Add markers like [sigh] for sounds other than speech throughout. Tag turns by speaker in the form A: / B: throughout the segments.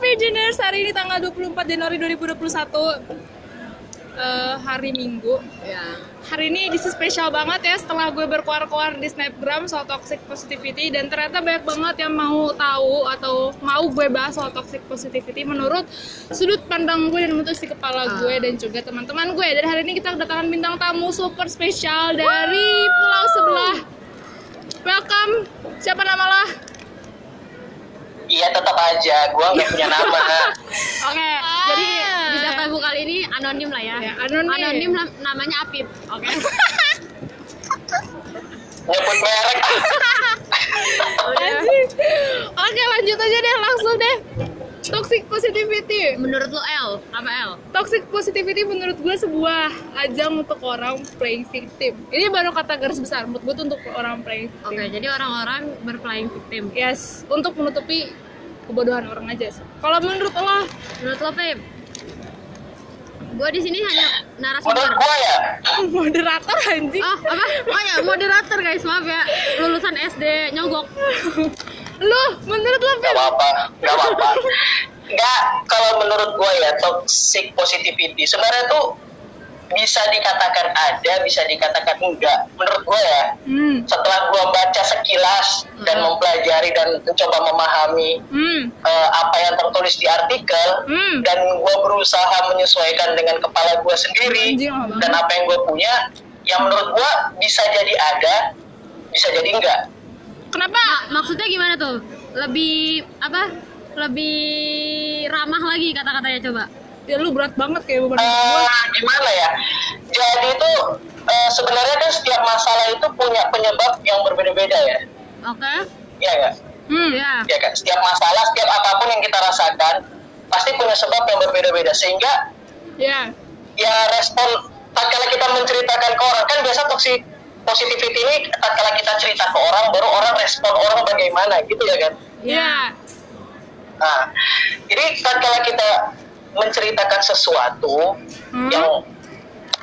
A: Visioners, hari ini tanggal 24 Januari 2021 eh, hari Minggu
B: Ya.
A: Hari ini edisi spesial banget ya setelah gue berkuar-kuar di Snapgram soal toxic positivity dan ternyata banyak banget yang mau tahu atau mau gue bahas soal toxic positivity menurut sudut pandang gue dan menurut isi kepala gue dan juga teman-teman gue. Dan hari ini kita kedatangan bintang tamu super spesial dari pulau sebelah. Welcome. Siapa nama lo?
C: Iya tetap aja, gue nggak punya nama. [laughs]
A: Oke.
B: Jadi bisa tahu kali ini anonim lah ya.
A: Ya, anonim.
B: Anonim nam- namanya Apip. Oke. [laughs]
C: Nyebut merek. [laughs]
A: Oke, lanjut aja deh langsung deh. Toxic positivity.
B: Menurut lo L, apa L?
A: Toxic positivity menurut gue sebuah ajang untuk orang playing victim. Ini baru kata garis besar. Menurut gue tuh untuk orang playing victim.
B: Oke, jadi orang-orang berplaying victim.
A: Yes, untuk menutupi kebodohan orang aja sih. Kalau menurut lo,
B: Menurut lo Pip? Gue di sini hanya
C: Menurut
B: narasumber.
C: gue ya, [laughs]
A: moderator anjing.
B: Oh, apa? Oh ya, moderator guys, maaf ya. Lulusan SD nyogok. [laughs]
A: Lu, menurut lo,
C: nggak
A: Pip?
C: apa-apa, nggak apa-apa. Nggak, kalau menurut gue ya toxic positivity sebenarnya tuh bisa dikatakan ada, bisa dikatakan enggak. Menurut gue ya,
A: Hmm,
C: setelah gue baca sekilas dan
B: Hmm.
C: mempelajari dan mencoba memahami
A: hmm,
C: eh, apa yang tertulis di artikel
A: hmm.
C: dan gue berusaha menyesuaikan dengan kepala gue sendiri dan apa yang gue punya yang menurut gue bisa jadi ada bisa jadi enggak
A: Kenapa?
B: Ma- maksudnya gimana tuh? Lebih apa? Lebih ramah lagi kata-katanya coba.
A: Ya lu berat banget kayak beban.
C: Eh, gimana ya jadi itu eh, sebenarnya kan setiap masalah itu punya penyebab yang berbeda-beda ya
B: Oke?
C: ya ya
A: Hmm,
B: Ya.
C: ya kan setiap masalah setiap apa pun yang kita rasakan pasti punya sebab yang berbeda-beda sehingga
A: ya.
C: ya respon tatkala kita menceritakan ke orang kan biasa toxic positivity ini tatkala kita cerita ke orang baru orang respon orang bagaimana gitu ya kan
A: Ya.
C: nah jadi tatkala kita menceritakan sesuatu
A: Hmm.
C: yang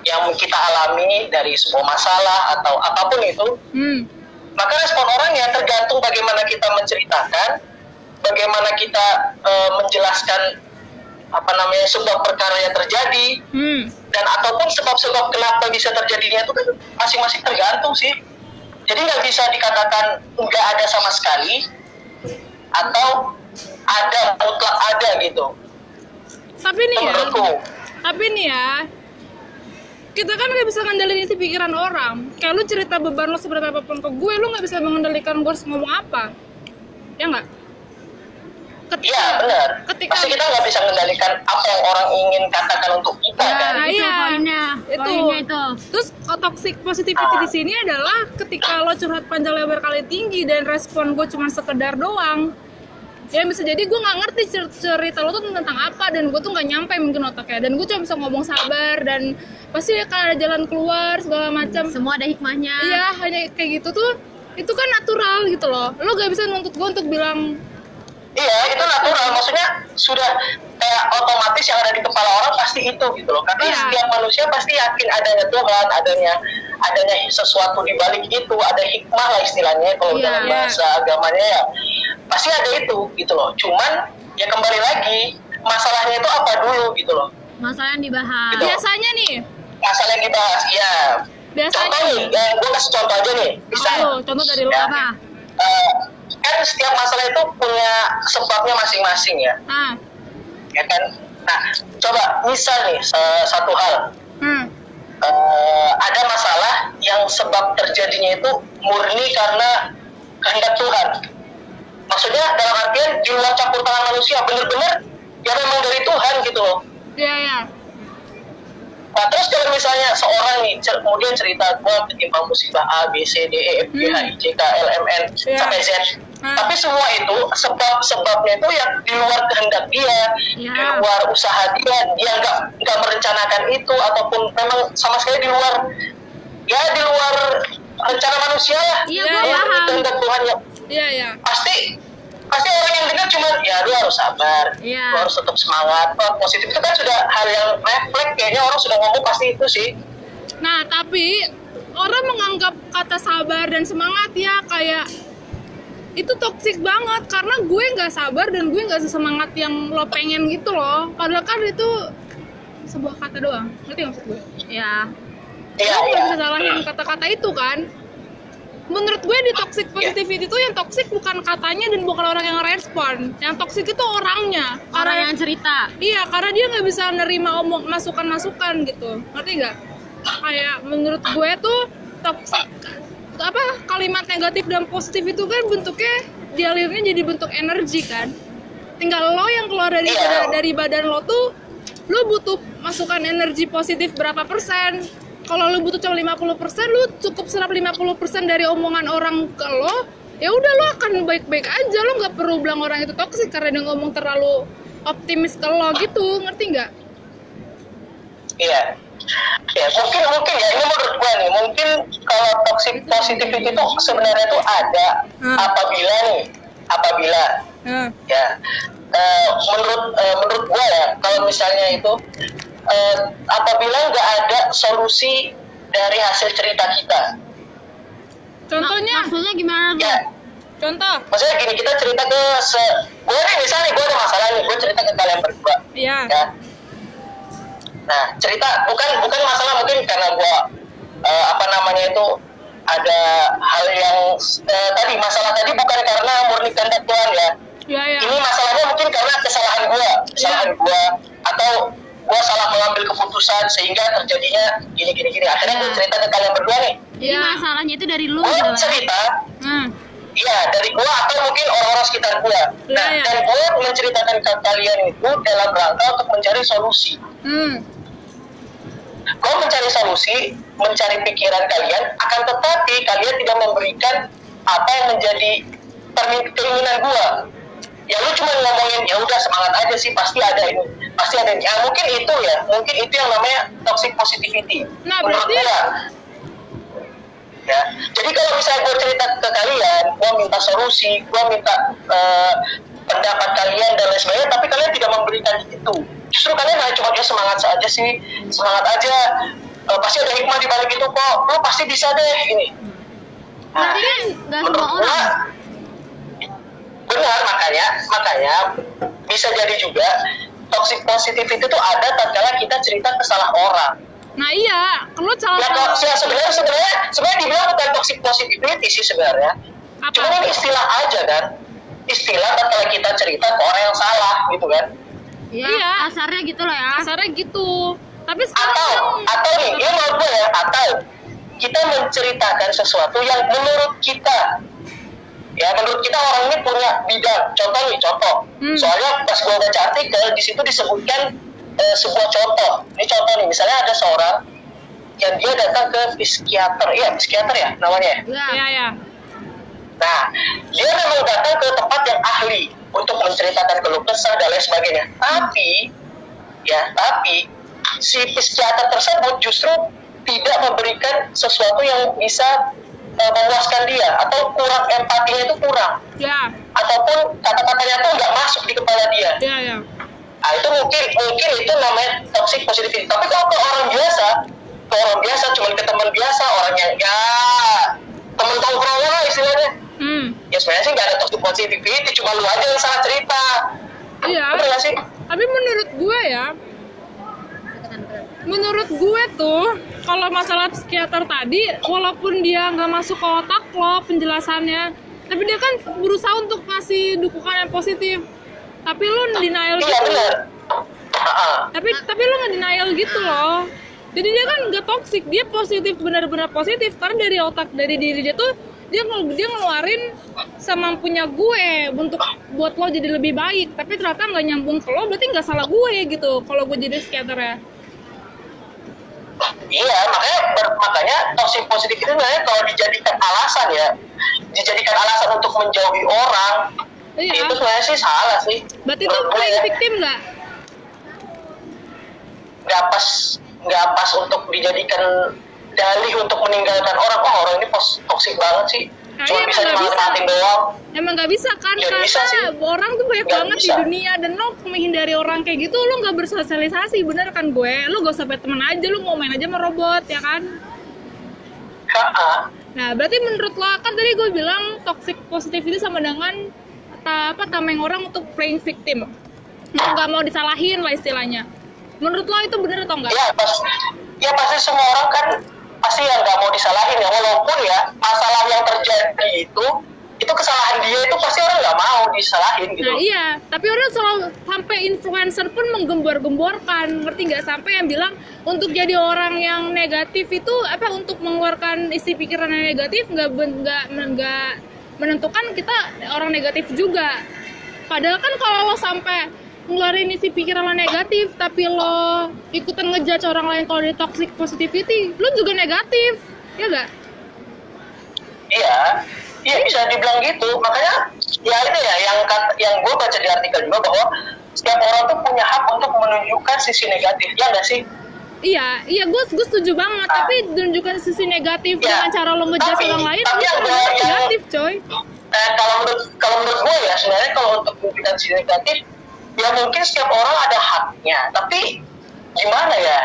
C: yang kita alami dari sebuah masalah atau apa pun itu
A: Hmm.
C: maka respon orang ya tergantung bagaimana kita menceritakan bagaimana kita eh, menjelaskan apa namanya sebab perkara yang terjadi
A: Hmm.
C: dan ataupun sebab-sebab kenapa bisa terjadinya itu kan masing-masing tergantung sih jadi nggak bisa dikatakan nggak ada sama sekali atau ada mutlak ada gitu
A: Tapi nih ya, tapi nih ya, kita kan nggak bisa ngendalin isi pikiran orang. Kayak lu cerita beban lo seberapa apa pun ke gue, lu nggak bisa mengendalikan gue harus ngomong apa. Ya nggak? Ketika,
C: iya benar
A: ketika
C: pasti kita nggak bisa mengendalikan apa yang orang ingin katakan untuk kita
B: Ya,
C: kan
A: Nah,
B: itu
A: iya.
B: poinnya.
A: Itu.
B: Poinnya itu.
A: Terus oh, toxic positivity
C: Ah.
A: di sini adalah ketika lo curhat panjang lebar kali tinggi dan respon gue cuma sekedar doang. Ya bisa jadi gue nggak ngerti cer- cerita lo tuh tentang apa dan gue tuh nggak nyampe mungkin otaknya dan gue cuma bisa ngomong sabar dan pasti akan ada jalan keluar segala macam.
B: Semua ada hikmahnya.
A: Iya hanya kayak gitu tuh itu kan natural gitu loh. Lo gak bisa nuntut gue untuk bilang
C: Iya, itu natural. Maksudnya sudah kayak otomatis yang ada di kepala orang pasti itu gitu loh. Karena
A: Iya.
C: setiap manusia pasti yakin adanya Tuhan, adanya adanya sesuatu di balik itu, ada hikmah lah istilahnya kalau
B: Iya.
C: dalam bahasa agamanya ya. Pasti ada itu gitu loh. Cuman ya kembali lagi masalahnya itu apa dulu gitu loh.
B: Masalah yang dibahas.
C: Gitu.
A: biasanya nih,
C: Masalah yang dibahas, ya.
A: biasanya
C: Contoh nih, eh, gue kasih contoh aja nih. Bisa
A: Lo, contoh dari lo
C: Ya.
A: apa?
C: eh, kan setiap masalah itu punya sebabnya masing-masing ya.
A: Ah,
C: ya kan nah coba misal nih satu hal
A: hmm,
C: Eh, ada masalah yang sebab terjadinya itu murni karena kehendak Tuhan maksudnya dalam artian di luar campur tangan manusia bener-bener ya memang dari Tuhan gitu loh
A: ya ya.
C: Nah terus kalau misalnya seorang nih cer- kemudian cerita gue ketimpa musibah A, B, C, D, E, F, G, H, I, J, K, L, M, N
A: Iya.
C: sampai Z.
A: Hmm.
C: Tapi semua itu sebab-sebabnya itu yang di luar kehendak dia,
B: Iya.
C: di luar usaha dia, dia nggak nggak merencanakan itu ataupun memang sama sekali di luar ya di luar rencana manusia lah.
B: Iya,
C: Ya,
B: paham.
C: Kehendak Tuhan ya
A: Iya ya.
C: pasti pasti orang yang dengar cuma ya lu harus sabar,
B: Iya.
C: lu harus tetap semangat. Oh, positif itu kan sudah hal yang refleks kayaknya orang sudah ngomong pasti itu sih.
A: Nah, tapi orang menganggap kata sabar dan semangat ya kayak itu toxic banget karena gue nggak sabar dan gue nggak sesemangat yang lo pengen gitu loh. Padahal kan itu sebuah kata doang. Ngerti maksud gue?
B: Ya.
C: Iya
A: lo
C: iya.
A: nggak bisa salahin kata-kata itu kan? Menurut gue di toxic positivity itu yang toxic bukan katanya dan bukan orang yang respon. Yang toxic itu orangnya.
B: Orang
A: Karena-
B: yang cerita.
A: Iya, karena dia nggak bisa nerima omong masukan-masukan gitu, ngerti nggak? Kayak menurut gue tuh toxic apa kalimat negatif dan positif itu kan bentuknya dialirnya jadi bentuk energi kan. Tinggal lo yang keluar dari badan, dari badan lo tuh, lo butuh masukan energi positif berapa persen? Kalau lo butuh cuma 50 persen, lo cukup serap 50 persen dari omongan orang ke lo, ya udah lo akan baik-baik aja. Lo nggak perlu bilang orang itu toksik karena dia ngomong terlalu optimis ke lo gitu, ngerti nggak?
C: Iya. Ya, mungkin mungkin ya ini menurut gue nih, mungkin kalau toxic positivity itu sebenarnya itu ada
A: Hmm.
C: apabila nih, apabila.
A: Nah,
C: ya eh, menurut eh, menurut gue ya kalau misalnya itu eh, apabila nggak ada solusi dari hasil cerita kita,
A: contohnya,
B: Mak- maksudnya gimana tuh?
C: Ya.
A: Contoh,
C: maksudnya gini kita cerita ke se gue nih misalnya gue ada masalah nih gue cerita ke kalian berdua.
A: Iya,
C: ya nah cerita bukan bukan masalah mungkin karena gue eh, apa namanya itu ada hal yang eh, tadi masalah tadi bukan karena murni kehendak Tuhan ya
A: iya, iya,
C: ini masalahnya mungkin karena kesalahan gue kesalahan gue atau gue salah mengambil keputusan sehingga terjadinya gini gini gini akhirnya gue
B: Ya.
C: cerita ke kalian berdua nih
B: jadi
A: Iya.
B: masalahnya itu dari lu
C: gue
B: gitu kan
C: cerita
A: hmm,
C: Iya, dari gua atau mungkin orang-orang sekitar gua. Nah,
A: Iya, iya.
C: dan gua menceritakan ke kalian itu dalam rangka untuk mencari solusi.
A: hmm,
C: Gua mencari solusi, mencari pikiran kalian, akan tetapi kalian tidak memberikan apa yang menjadi keinginan gua. Ya lu cuma ngomongin ya udah semangat aja sih pasti ada ini, pasti ada ini. Ya, mungkin itu ya, mungkin itu yang namanya toxic positivity.
A: Nah,
C: Menurut
A: berarti-
C: gua. ya jadi kalau misalnya gue cerita ke kalian gue minta solusi gue minta eh, pendapat kalian dan lain sebagainya tapi kalian tidak memberikan itu justru kalian hanya cuma ya semangat saja sih semangat aja Eh, pasti ada hikmah di balik itu kok lo pasti bisa deh ini Nah,
B: Berarti kan nggak semua orang.
C: benar makanya makanya bisa jadi juga toxic positivity itu ada tatkala kita cerita ke salah orang
A: nah iya, lo salah
C: kok ya, sebenarnya sebenarnya sebenarnya dibilang bukan toxic positivity sih sebenarnya.
A: apa?
C: Cuma ini istilah aja kan. Istilah kalau kita cerita ke orang yang salah gitu kan.
B: Ya,
A: Iya.
B: kasarnya gitu lah ya.
A: Kasarnya gitu. Tapi sekarang
C: Atau atau nih, ini menurut gue ya, atau kita menceritakan sesuatu yang menurut kita ya menurut kita orang ini punya bidang contoh nih contoh
A: Hmm.
C: soalnya pas gue baca artikel di situ disebutkan eh, sebuah contoh ini contoh nih misalnya ada seorang yang dia datang ke psikiater iya psikiater ya namanya ya?
B: Ya.
A: Iya, iya.
C: Nah, dia memang datang ke tempat yang ahli untuk menceritakan keluh kesah dan lain sebagainya. Tapi, ya, tapi si psikiater tersebut justru tidak memberikan sesuatu yang bisa eh, memuaskan dia atau kurang empatinya itu kurang
A: Ya,
C: ataupun kata-katanya tuh nggak masuk di kepala dia.
A: iya, iya.
C: Nah, itu mungkin mungkin itu namanya toxic positivity. Tapi kalau ke orang biasa, ke orang biasa cuma ke teman biasa, orang yang ya temen tongkrongan lah istilahnya.
A: Hmm.
C: ya sebenarnya sih nggak ada toxic positivity cuma lu aja yang salah cerita.
A: Iya.
C: bener gak sih?
A: Tapi menurut gue ya, menurut gue tuh kalau masalah psikiater tadi walaupun dia nggak masuk ke otak lo penjelasannya tapi dia kan berusaha untuk ngasih dukungan yang positif. Tapi denial
C: iya
A: gitu.
C: bener. Ah,
A: tapi tapi lo nggak denial gitu loh jadi dia kan nggak toxic. Dia positif benar-benar positif. Karena dari otak dari diri dia tuh dia ngel dia ngeluarin semampunya gue untuk buat lo jadi lebih baik. Tapi ternyata nggak nyambung ke lo berarti nggak salah gue gitu kalau gue jadi psikiater ya.
C: Iya makanya ber- makanya toxic positivity itu sebenarnya kalau dijadikan alasan ya. Dijadikan alasan untuk menjauhi orang
A: iya.
C: itu sebenarnya sih salah sih.
A: Berarti itu playing
C: ya.
A: victim nggak?
C: Nggak pas nggak pas untuk dijadikan dalih untuk meninggalkan orang oh orang ini pos toxic banget sih
A: Nah,
C: cuma bisa
A: emang nggak bisa.
C: dimanfaatin doang
A: emang nggak bisa kan
C: Nggak
A: karena
C: bisa sih.
A: orang tuh banyak
C: Nggak
A: banget di
C: bisa.
A: dunia dan lo menghindari orang kayak gitu lo nggak bersosialisasi bener kan gue lo gak usah sampai temen aja lo mau main aja sama robot ya kan
C: Ha-ha.
A: Nah, berarti menurut lo kan tadi gue bilang toxic positivity sama dengan apa tameng orang untuk playing victim. Nggak mau disalahin lah istilahnya. Menurut lo itu bener atau enggak?
C: ya pas ya pasti semua orang kan pasti yang nggak mau disalahin ya walaupun ya masalah yang terjadi itu itu kesalahan dia itu pasti orang nggak mau disalahin gitu
A: Nah iya, tapi orang selalu sampai influencer pun menggembor-gemborkan, ngerti nggak? Sampai yang bilang untuk jadi orang yang negatif itu apa untuk mengeluarkan isi pikiran yang negatif nggak nggak nggak menentukan kita orang negatif juga. Padahal kan kalau lo sampai ngeluarin isi pikiran lo negatif, tapi lo ikutan ngejudge orang lain kalau di toxic positivity, lo juga negatif, ya nggak?
C: iya iya bisa dibilang gitu makanya ya itu ya yang yang gue baca di artikel juga bahwa setiap orang tuh punya hak untuk menunjukkan sisi negatif ya nggak sih
A: Iya, iya gue gue setuju banget.
C: Ah.
A: Tapi tunjukkan sisi negatif
C: Ya,
A: dengan cara lo ngejudge orang lain,
C: tapi yang-
A: negatif, coy.
C: Eh, kalau menurut kalau menurut gue ya sebenarnya kalau untuk menunjukkan sisi negatif ya mungkin setiap orang ada haknya. Tapi gimana ya?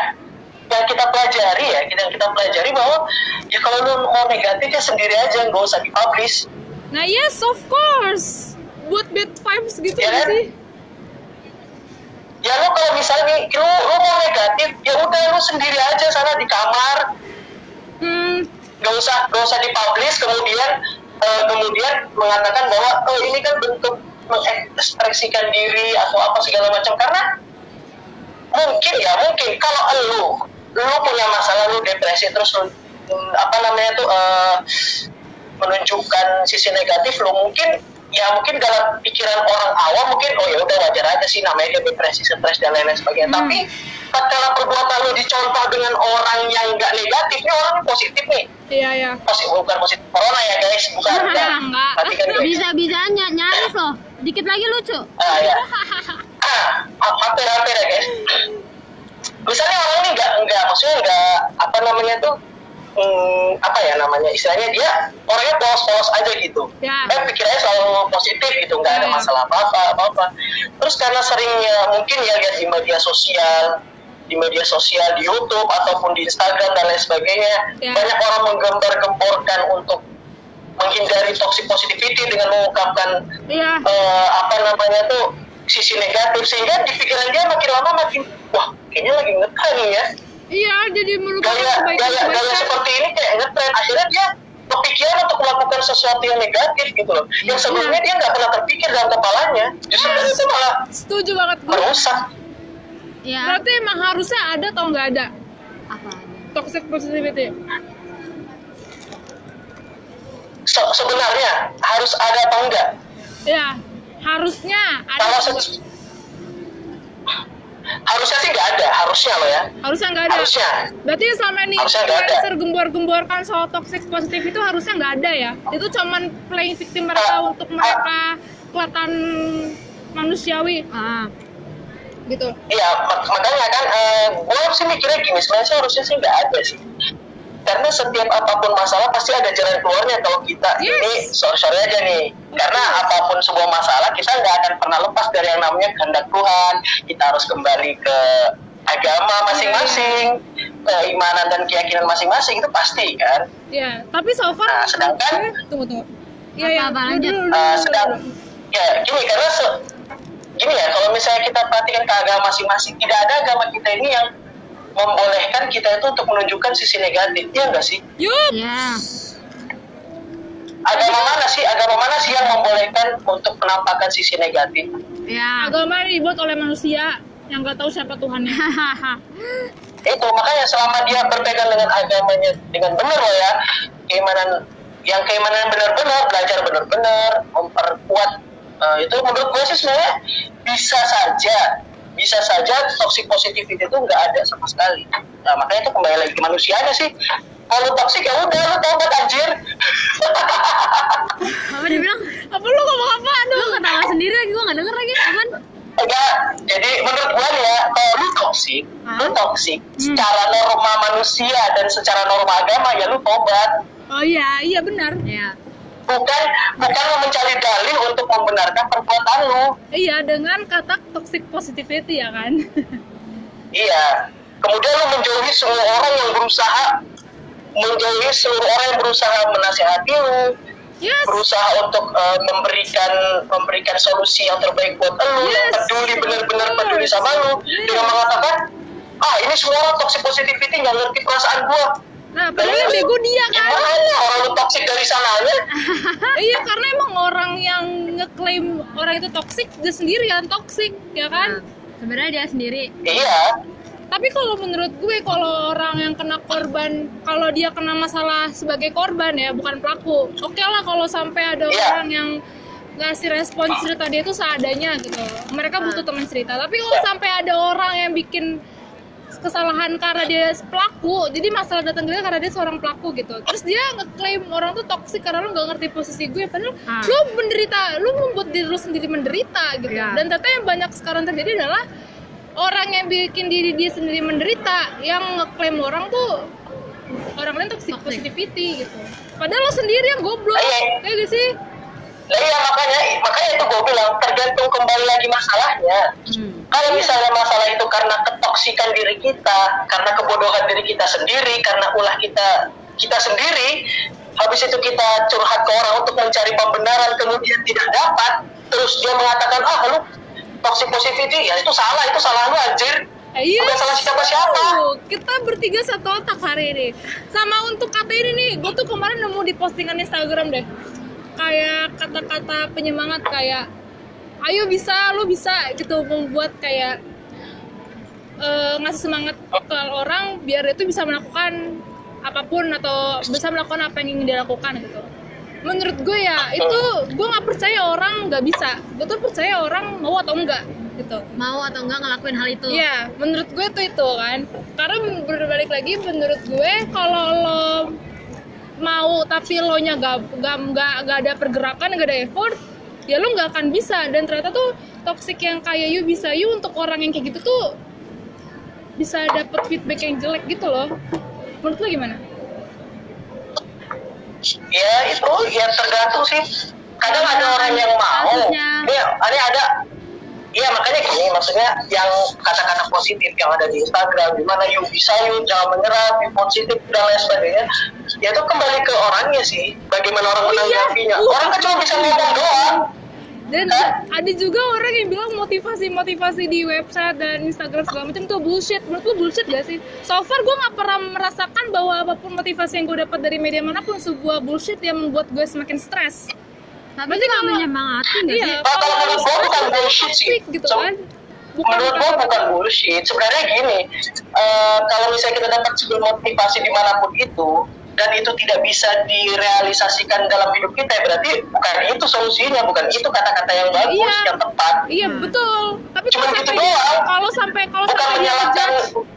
C: Yang kita pelajari ya. Kita kita pelajari bahwa ya kalau lu mau negatif ya sendiri aja. Nggak usah dipublish.
A: Nah yes, of course. Buat bad vibes gitu
C: Ya kan?
A: sih?
C: ya lu kalau misalnya lu, lu mau negatif ya udah lu sendiri aja sana di kamar.
A: Hmm,
C: nggak usah nggak usah dipublish. Kemudian eh, kemudian mengatakan bahwa oh ini kan bentuk mengekspresikan diri atau apa segala macam. Karena mungkin ya mungkin. Kalau lu lu punya masalah lu depresi terus lu mm, apa namanya tuh eh, menunjukkan sisi negatif lu mungkin ya mungkin dalam pikiran orang awam mungkin oh ya udah wajar aja sih namanya dia depresi stres dan lain-lain sebagainya
A: Hmm.
C: tapi kalau perbuatan lu dicontoh dengan orang yang nggak negatif ini orang positif nih
A: iya ya.
C: positif bukan positif corona ya guys bukan ya. [laughs]
A: Enggak.
C: Guys.
B: bisa bisanya nyaris loh dikit lagi lucu
C: ah ya [laughs] ah ha- hampir hampir ya guys misalnya orang ini nggak nggak maksudnya nggak apa namanya tuh hmm, apa ya namanya istilahnya dia orangnya polos-polos aja gitu
A: Ya.
C: eh pikirannya selalu positif gitu nggak ada
A: Ya.
C: masalah apa apa apa apa terus karena seringnya mungkin ya lihat di media sosial di media sosial di YouTube ataupun di Instagram dan lain sebagainya
A: Ya.
C: banyak orang menggembar-gemborkan untuk menghindari toxic positivity dengan mengungkapkan
A: Iya.
C: eh, apa namanya tuh sisi negatif sehingga di pikiran dia makin lama makin wah kayaknya lagi ngetren nih ya
A: Iya, jadi melupakan
C: gaya gaya gaya
A: kebaikan-kebaikan.
C: seperti ini kayak ngetren. Akhirnya dia kepikiran untuk melakukan sesuatu yang negatif gitu loh. Yang sebelumnya dia nggak pernah terpikir dalam kepalanya. Justru kan itu malah
A: Setuju banget. gue.
C: merusak.
B: Ya
A: Berarti emang harusnya ada atau nggak ada?
B: Apa
A: toxic positivity?
C: Se- sebenarnya harus ada atau enggak
A: Ya, harusnya ada.
C: kalau harusnya sih nggak ada harusnya loh ya
A: Harusnya nggak ada.
C: harusnya
A: Berarti selama ini influencer gembor-gemborkan soal toxic positif itu harusnya nggak ada ya? Itu cuman playing victim mereka
C: Ah,
A: untuk mereka kelihatan manusiawi
B: ah
A: gitu.
C: Iya, mak- makanya kan gue sih mikirnya gini, sebenarnya sih harusnya sih nggak ada sih. Karena setiap apa pun masalah pasti ada jalan keluarnya kalau kita
A: Yes.
C: ini sorry sorry aja nih. Karena apa pun sebuah masalah kita nggak akan pernah lepas dari yang namanya kehendak Tuhan. Kita harus kembali ke agama masing-masing, keimanan dan keyakinan masing-masing itu pasti kan.
A: Ya, tapi so far
C: Nah, sedangkan-
A: Eh, tunggu tunggu. Iya, iya.
B: Lanjut.
A: dulu,
C: Uh, sedang ya gini karena se- gini ya kalau misalnya kita perhatikan ke agama masing-masing tidak ada agama kita ini yang membolehkan kita itu untuk menunjukkan sisi negatif ya enggak sih?
A: Yup.
B: ya
C: agama mana sih? Agama mana sih yang membolehkan untuk menampakkan sisi negatif?
B: Ya
A: Agama dibuat oleh manusia yang nggak tahu siapa Tuhannya. [laughs]
C: itu makanya selama dia berpegang dengan agamanya dengan benar loh ya keimanan yang keimanan benar-benar belajar benar-benar memperkuat eh, itu menurut gue sih sebenarnya bisa saja bisa saja toxic positivity itu nggak ada sama sekali. Nah, makanya itu kembali lagi ke manusianya sih. Kalau toxic ya udah lu tobat anjir. [laughs]
B: Apa dia bilang?
A: Apa lu ngomong apa?
B: lu ketawa sendiri lagi gua nggak denger lagi apaan
C: enggak jadi menurut gue nih ya kalau lu toxic lu toxic secara norma manusia dan secara norma agama ya lu tobat
A: Oh iya, iya benar.
B: ya
C: bukan bukan lu mencari dalih untuk membenarkan perbuatan lu.
A: Iya, dengan kata toxic positivity ya kan.
C: iya. Kemudian lu menjauhi semua orang yang berusaha menjauhi seluruh orang yang berusaha menasehati lu.
A: Yes.
C: Berusaha untuk eh, memberikan memberikan solusi yang terbaik buat lu yang
A: Yes,
C: peduli
A: of
C: benar-benar peduli sama lu.
A: Yes.
C: dengan mengatakan ah ini semua orang toxic positivity nggak ngerti perasaan gua
A: nah padahal yang bego dia kan?
C: Gimana? Orang lu toxic dari sananya? [laughs]
A: Iya karena emang orang yang ngeklaim orang itu toksik dia sendiri yang toksik ya kan?
B: Nah, sebenarnya dia sendiri.
C: Iya.
A: Tapi kalau menurut gue kalau orang yang kena korban kalau dia kena masalah sebagai korban ya bukan pelaku. Oke lah kalau sampai ada
C: Iya.
A: orang yang ngasih respon cerita dia itu seadanya gitu. Mereka butuh teman cerita. Tapi kalau
C: Iya.
A: sampai ada orang yang bikin kesalahan karena dia pelaku jadi masalah datang ke dia karena dia seorang pelaku gitu terus dia ngeklaim orang tuh toksik karena lu nggak ngerti posisi gue padahal
B: Ah.
A: lu menderita lu membuat diri lu sendiri menderita gitu
B: Iya.
A: dan ternyata yang banyak sekarang terjadi adalah orang yang bikin diri dia sendiri menderita yang ngeklaim orang tuh orang lain toxic
B: Toxic.
A: positivity gitu padahal lo sendiri yang goblok
C: Iya.
A: ya gak sih
C: Nah, iya makanya makanya itu gue bilang tergantung kembali lagi masalahnya.
B: Hmm.
C: kalau misalnya masalah itu karena ketoksikan diri kita karena kebodohan diri kita sendiri karena ulah kita kita sendiri habis itu kita curhat ke orang untuk mencari pembenaran kemudian tidak dapat terus dia mengatakan ah lu toxic positivity. Ya itu salah itu salah lu anjir.
A: Eh, iya
C: Bukan salah siapa-siapa.
A: Kita bertiga satu otak hari ini. Sama untuk kata ini nih gue tuh kemarin nemu di postingan Instagram deh kayak kata-kata penyemangat kayak ayo bisa lu bisa gitu membuat kayak eh, ngasih semangat ke orang biar dia tuh bisa melakukan apa pun atau bisa melakukan apa yang ingin dia lakukan gitu. Menurut gue ya itu gue nggak percaya orang nggak bisa. Gue tuh percaya orang mau atau enggak gitu.
B: Mau atau enggak ngelakuin hal itu.
A: Iya, menurut gue tuh itu kan. Karena berbalik lagi menurut gue kalau lo mau tapi lo nya gak, gak, gak, gak ada pergerakan, gak ada effort, ya lo nggak akan bisa. Dan ternyata tuh toxic yang kayak you bisa you untuk orang yang kayak gitu tuh bisa dapet feedback yang jelek gitu loh. Menurut lo gimana?
C: ya itu ya tergantung sih kadang ada orang yang mau
B: Kasusnya.
C: ini ada ada Iya makanya gini maksudnya yang kata-kata positif yang ada di Instagram gimana yuk bisa yuk jangan menyerah yuk positif dan lain sebagainya ya itu kembali ke orangnya sih bagaimana orang
A: Oh iya.
C: menanggapinya
A: Uh,
C: orang kan cuma bisa ngomong doang
A: Dan ada juga orang yang bilang motivasi-motivasi di website dan Instagram segala macam tuh bullshit. Menurut lu bullshit gak sih? So far gue nggak pernah merasakan bahwa apa pun motivasi yang gue dapat dari media mana pun sebuah bullshit yang membuat gue semakin stres.
B: tapi itu nggak menyemangati nggak sih
A: Iya,
C: Nah, kalau menurut gue bukan bullshit sih.
A: gitu
C: So-
A: kan. Bukan
C: menurut gue bukan bullshit sebenarnya gini eh, kalau misalnya kita dapat sebuah motivasi di mana pun itu dan itu tidak bisa direalisasikan dalam hidup kita berarti bukan itu solusinya bukan itu kata-kata yang bagus
A: Iya.
C: yang tepat
A: Iya betul. Tapi
C: Cuma
A: kalau
C: gitu
A: sampai
C: doang.
A: kalau sampai kalau
C: bukan
A: sampai dia
C: menyalahkan
A: ngejudge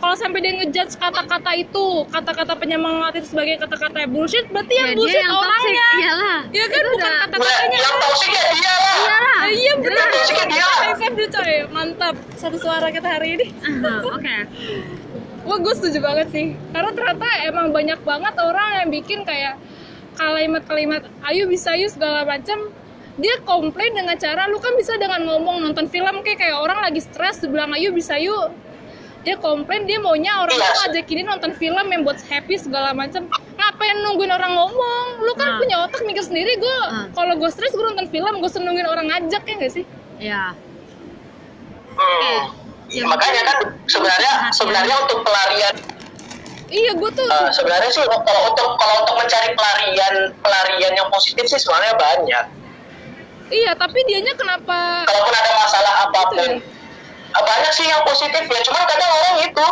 A: kalau sampai dia ngejudge kata-kata itu, kata-kata penyemangat itu sebagai kata-kata bullshit, berarti yang
B: ya, dia
A: bullshit
B: yang
A: orangnya.
B: iyalah
A: Iya kan
B: Itu
A: bukan
C: Ya,
A: kata-katanya.
C: yang toxic ya dia lah
B: iyalah
A: Ah, iya benar.
C: Yang toxic ya dia.
A: Mantap. Satu suara kita hari ini.
B: Ah, oke
A: Wah gue setuju banget sih. Karena ternyata emang banyak banget orang yang bikin kayak kalimat-kalimat ayo bisa yuk segala macam dia komplain dengan cara lu kan bisa dengan ngomong nonton film kayak kayak orang lagi stres bilang ayo bisa yuk dia komplain dia maunya orang
C: Iya.
A: tuh ngajakin dia nonton film yang buat happy segala macam ngapain nungguin orang ngomong lu kan
B: Nah.
A: punya otak mikir sendiri gue
B: Nah.
A: kalau gue stres gue nonton film gue nungguin orang ngajak ya gak sih
B: ya
C: Hmm.
B: Ya,
C: makanya kan sebenarnya
B: perhatian.
C: sebenarnya untuk pelarian
A: iya gue tuh
C: eh, sebenarnya sih kalau untuk kalau untuk mencari pelarian pelarian yang positif sih sebenarnya banyak
A: iya tapi dianya kenapa
C: kalaupun ada masalah apa pun
A: Gitu ya?
C: eh, banyak sih yang positif ya cuman kadang orang itu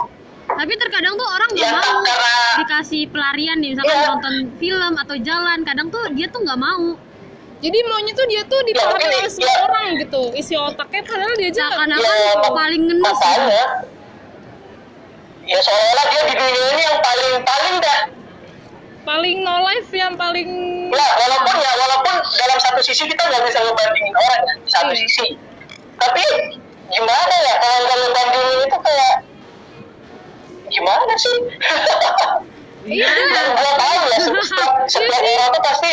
B: tapi terkadang tuh orang nggak
C: Ya,
B: mau
C: karena-
B: dikasih pelarian nih misalkan
C: Iya.
B: nonton film atau jalan kadang tuh dia tuh nggak mau
A: Jadi maunya tuh dia tuh dipahami
C: mungkin
A: oleh semua
C: ya.
A: orang gitu. Isi otaknya padahal dia aja
B: seakan-akan
C: Ya,
B: paling ngenes ya.
C: ya seolah-olah dia di dunia ini yang paling paling dah
A: paling no life yang paling
C: ya walaupun ya walaupun dalam satu sisi kita nggak bisa ngebandingin orang ya di satu
A: Iya.
C: sisi tapi gimana ya kalau nggak ngebandingin itu kayak gimana sih
A: iya [laughs]
C: gue tahu ya [laughs] setiap, setiap
A: sih.
C: orang tuh pasti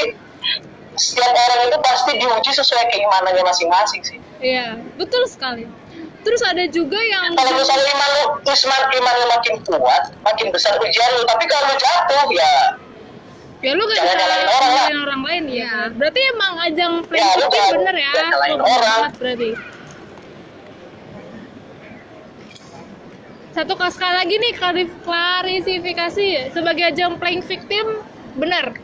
C: setiap orang itu pasti diuji sesuai keimanannya masing-masing sih
A: Iya, betul sekali. Terus ada juga yang
C: kalau misalnya iman lu iman imannya makin kuat makin besar ujian lu tapi kalau lu jatuh ya
A: ya lu gak bisa
C: nyalain orang lah.
A: orang lain ya.
B: Iya.
A: Berarti emang ajang
C: Ya, lu
A: playing
C: jangan-
A: bener ya.
C: nyalain
A: Lu
C: orang.
A: banget berarti. Satu sekali lagi nih klarif- klarifikasi sebagai ajang playing victim bener.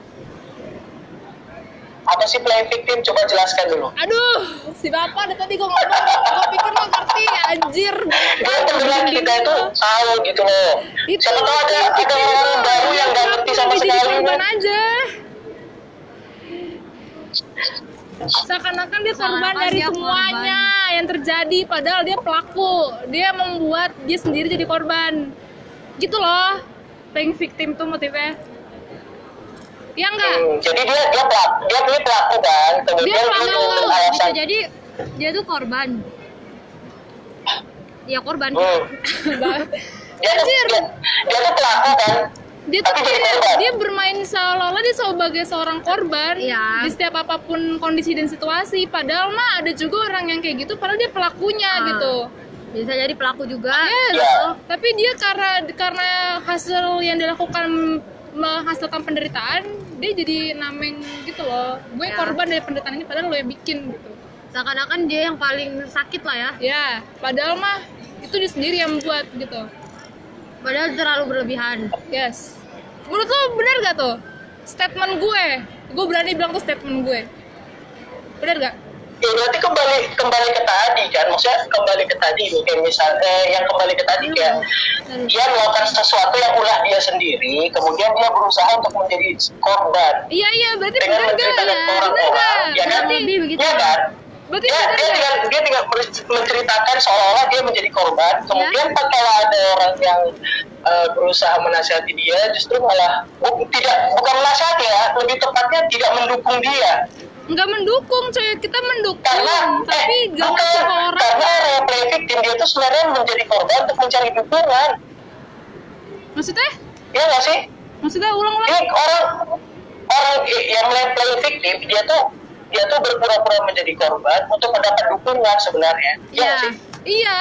C: Apa sih playing victim coba jelaskan dulu
A: Aduh, si bapak dari tadi gue ngomong, gue pikir lo ngerti anjir.
C: dia pendengar kita itu tahu gitu loh
A: Itu
C: siapa tahu ada ada
A: victim
C: orang
A: itu
C: baru yang nggak
A: kenapa
C: ngerti sama sekali
A: korban aja. Seakan-akan dia korban dari
B: dia
A: semuanya yang terjadi, padahal dia pelaku. Dia membuat dia sendiri jadi korban. Gitu loh, playing victim tuh motifnya. Ya enggak?
C: Hmm, jadi dia dia pelaku dia ini pelaku kan kemudian
A: Dia
C: dia, tuh
B: bisa jadi dia tuh korban ya korban
C: hmm, [laughs] dia
A: Anjir.
C: dia, dia tuh pelaku kan
A: dia tuh
C: korban.
A: dia bermain seolah-olah dia sebagai seorang korban
B: Iya.
A: di setiap apa pun kondisi dan situasi padahal mah ada juga orang yang kayak gitu padahal dia pelakunya
B: Ah.
A: gitu
B: bisa jadi pelaku juga
A: Yes.
C: Iya.
A: tapi dia karena karena hasil yang dilakukan menghasilkan penderitaan dia jadi nameng gitu loh gue
B: Ya.
A: korban dari penderitaan ini padahal lo yang bikin gitu
B: seakan-akan dia yang paling sakit lah ya
A: ya padahal mah itu dia sendiri yang buat gitu
B: padahal terlalu berlebihan
A: Yes. Menurut lo bener gak tuh statement gue? Gue berani bilang tuh statement gue. Bener gak?
C: Ya berarti kembali kembali ke tadi kan maksudnya kembali ke tadi kayak misal eh, yang kembali ke tadi
A: Hmm.
C: dia melakukan sesuatu yang ulah dia sendiri kemudian dia berusaha untuk menjadi korban
A: Iya iya berarti
C: dengan menceritakan
A: ya?
C: orang-orang ya kan
B: Kurang lebih begitu.
C: ya kan
A: Berarti
C: dia,
A: bener
C: dia
A: gak?
C: tinggal dia tinggal menceritakan seolah-olah dia menjadi korban
A: Ya.
C: kemudian pas kalau ada orang yang eh, berusaha menasihati dia justru malah bu- tidak bukan menasihati ya lebih tepatnya tidak mendukung dia
A: Nggak mendukung coy, kita mendukung
C: karena
A: Tapi
C: eh,
A: gak ngasih ke orang.
C: Karena orang yang play victim dia itu sebenarnya menjadi korban untuk mencari dukungan.
A: Maksudnya?
C: Iya nggak sih?
A: Maksudnya ulang-ulang.
C: Orang orang yang play play victim dia tuh dia tuh berpura-pura menjadi korban untuk mendapat dukungan sebenarnya. Iya nggak sih
A: Iya,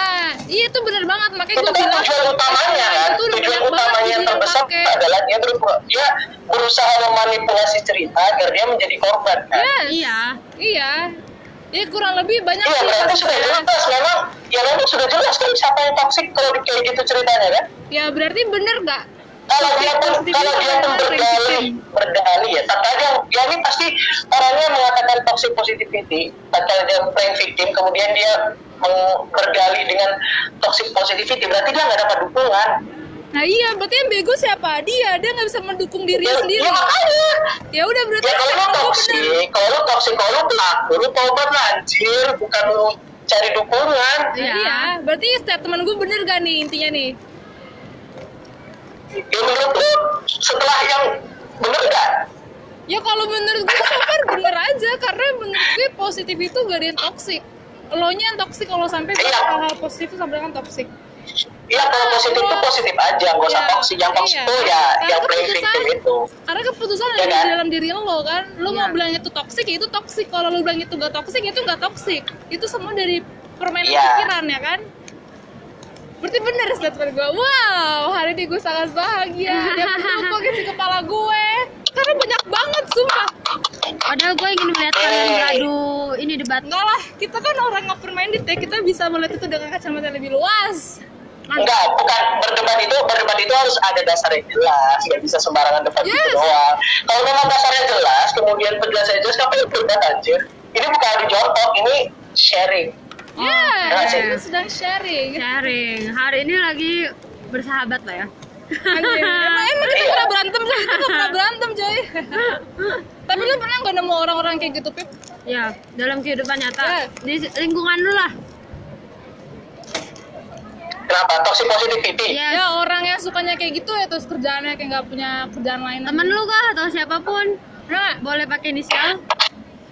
A: iya itu bener banget makanya
C: itu
A: gue bilang
C: tujuan utamanya kan?
A: itu
C: tujuan utamanya yang terbesar adalah dia berpura dia berusaha memanipulasi cerita agar dia menjadi korban kan?
A: Yes.
B: iya
A: Iya. Ya kurang lebih banyak
C: Iya berarti sudah jelas memang ya memang sudah jelas kan siapa yang toksik kalau kayak gitu ceritanya kan?
A: Ya berarti bener gak?
C: Kalau dia pun kalau dia pun
A: itu
C: berdalih berdalih. ya tak dia ini pasti orangnya mengatakan toxic positivity. Tatkala dia playing victim kemudian dia berdalih dengan toxic positivity berarti dia nggak dapat dukungan.
A: Nah iya, berarti yang bego siapa? Dia, dia nggak bisa mendukung dirinya
C: ya,
A: sendiri.
C: ya makanya.
A: Ya udah berarti
C: ya kalau lu toxic kalau lu toxic kalau lu pelaku lu tobat lah anjir. Bukan lu cari dukungan.
A: Iya. iya, berarti statement gue bener gak nih intinya nih?
C: Ya menurut lu setelah yang bener gak
A: Ya kalau menurut gue so far bener aja karena menurut gue positif itu gak ada yang toxic. Lo nya yang toxic kalau sampai
C: Iya.
A: hal-hal positif itu sampai kan toxic.
C: Iya kalau positif itu positif aja nggak usah
A: Iya,
C: toxic yang toxic
A: iya.
C: itu ya
A: Karena
C: yang victim itu
A: Karena keputusan
C: Iya
A: ada
C: kan?
A: di dalam diri lo kan. Lo
B: Iya.
A: mau bilang itu toxic ya itu toxic. Kalau lo bilang itu gak toxic itu gak toxic. Itu semua dari permainan
C: Iya.
A: pikiran ya kan? Berarti bener statement gue. Wow, hari ini gue sangat bahagia. Dia mendukung isi kepala gue. Karena banyak banget, sumpah.
B: padahal gue ingin melihat kalian beradu ini debat
A: Enggak lah, kita kan orang nggak minded ya. Kita bisa melihat itu dengan kacamata yang lebih luas.
C: enggak bukan berdebat itu berdebat itu harus ada dasar yang jelas nggak bisa sembarangan debat gitu
A: Yes.
C: doang kalau memang dasarnya jelas kemudian penjelasannya jelas ngapain berdebat anjir ini bukan adu jorok ini sharing
A: Ya,
C: Iya sih.
A: kita sedang sharing.
B: sharing hari ini lagi bersahabat lah ya
A: Anjir, [laughs] emang, emang kita
C: Iya.
A: pernah berantem coy? Kita pernah berantem coy. Tapi lu pernah nggak nemu orang-orang kayak gitu, Pip?
B: ya dalam kehidupan nyata
A: Ya.
B: di lingkungan lu lah
C: kenapa toxic positivity
B: ya
A: Ya orang yang sukanya kayak gitu ya terus kerjaannya kayak nggak punya kerjaan lain.
B: temen lu kah atau siapa
A: pun nggak?
B: boleh pakai inisial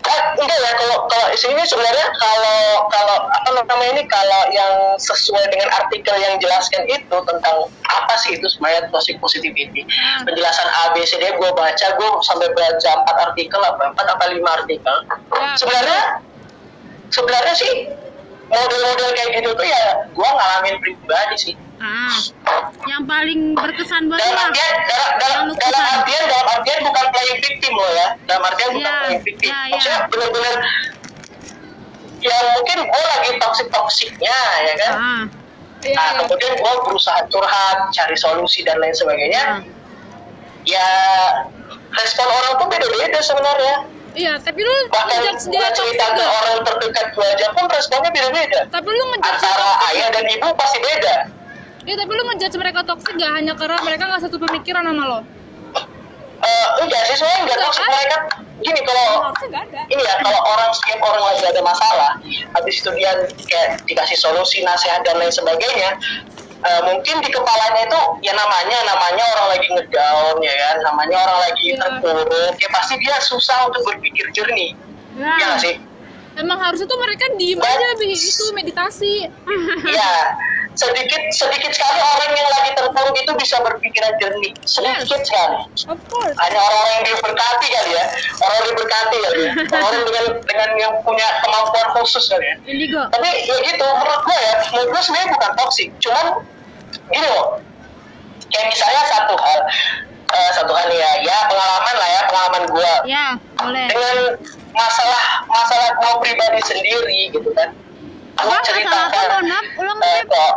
C: Eh, enggak ya kalau kalau sini sebenarnya kalau kalau apa namanya ini kalau yang sesuai dengan artikel yang jelaskan itu tentang apa sih itu sebenarnya toxic positivity
A: Hmm.
C: penjelasan A B C D gue baca gue sampai baca empat artikel apa empat apa lima artikel
A: Ya.
C: sebenarnya sebenarnya sih model-model kayak gitu tuh ya gue ngalamin pribadi sih.
B: Ah yang paling berkesan buat
C: dalam artian dalam, dalam, artian dalam artian bukan playing victim loh ya. Dalam artian bukan
B: Iya,
C: playing victim.
B: iya.
C: maksudnya benar-benar ya mungkin gue lagi toxic toksiknya ya kan?
B: Ah.
C: Nah kemudian gue berusaha curhat cari solusi dan lain sebagainya.
B: Ah.
C: ya respon orang tuh beda-beda sebenarnya
A: Iya, tapi lu ngejudge dia
C: cerita ke orang terdekat gue aja pun responnya beda-beda.
A: Tapi lu ngejudge
C: antara ayah dan ibu pasti beda.
A: Iya, tapi lu ngejudge mereka toxic gak hanya karena mereka gak satu pemikiran sama lo?
C: Eh, enggak sih sebenarnya enggak toxic.
A: kan?
C: mereka gini kalau ini ya kalau orang setiap orang lagi ada masalah habis itu dia kayak dikasih solusi nasihat dan lain sebagainya eh, mungkin di kepalanya itu ya namanya namanya orang lagi ngedown ya kan? Namanya orang lagi
A: Iya.
C: terpuruk. Ya pasti dia susah untuk berpikir jernih.
B: Ya
C: ya nggak sih
A: Emang harusnya tuh mereka diem
C: Ba-
A: aja itu meditasi. [laughs]
C: Iya, sedikit sedikit sekali orang yang lagi terpuruk itu bisa berpikiran jernih, sedikit sekali.
A: Of course.
C: Hanya orang-orang yang diberkati kali ya, orang yang diberkati kali ya, [laughs] orang dengan dengan yang punya kemampuan khusus kali ya.
B: indigo.
C: Tapi ya gitu, menurut gue ya, menurut gue sebenarnya bukan toxic, cuman gini loh, kayak misalnya satu hal, eh, satu hal ya, ya pengalaman lah ya, pengalaman gue
B: ya boleh
C: dengan masalah masalah gue pribadi sendiri gitu kan. Gue
B: Apa? Masalah apa?
C: ceritakan
B: ulang
C: kok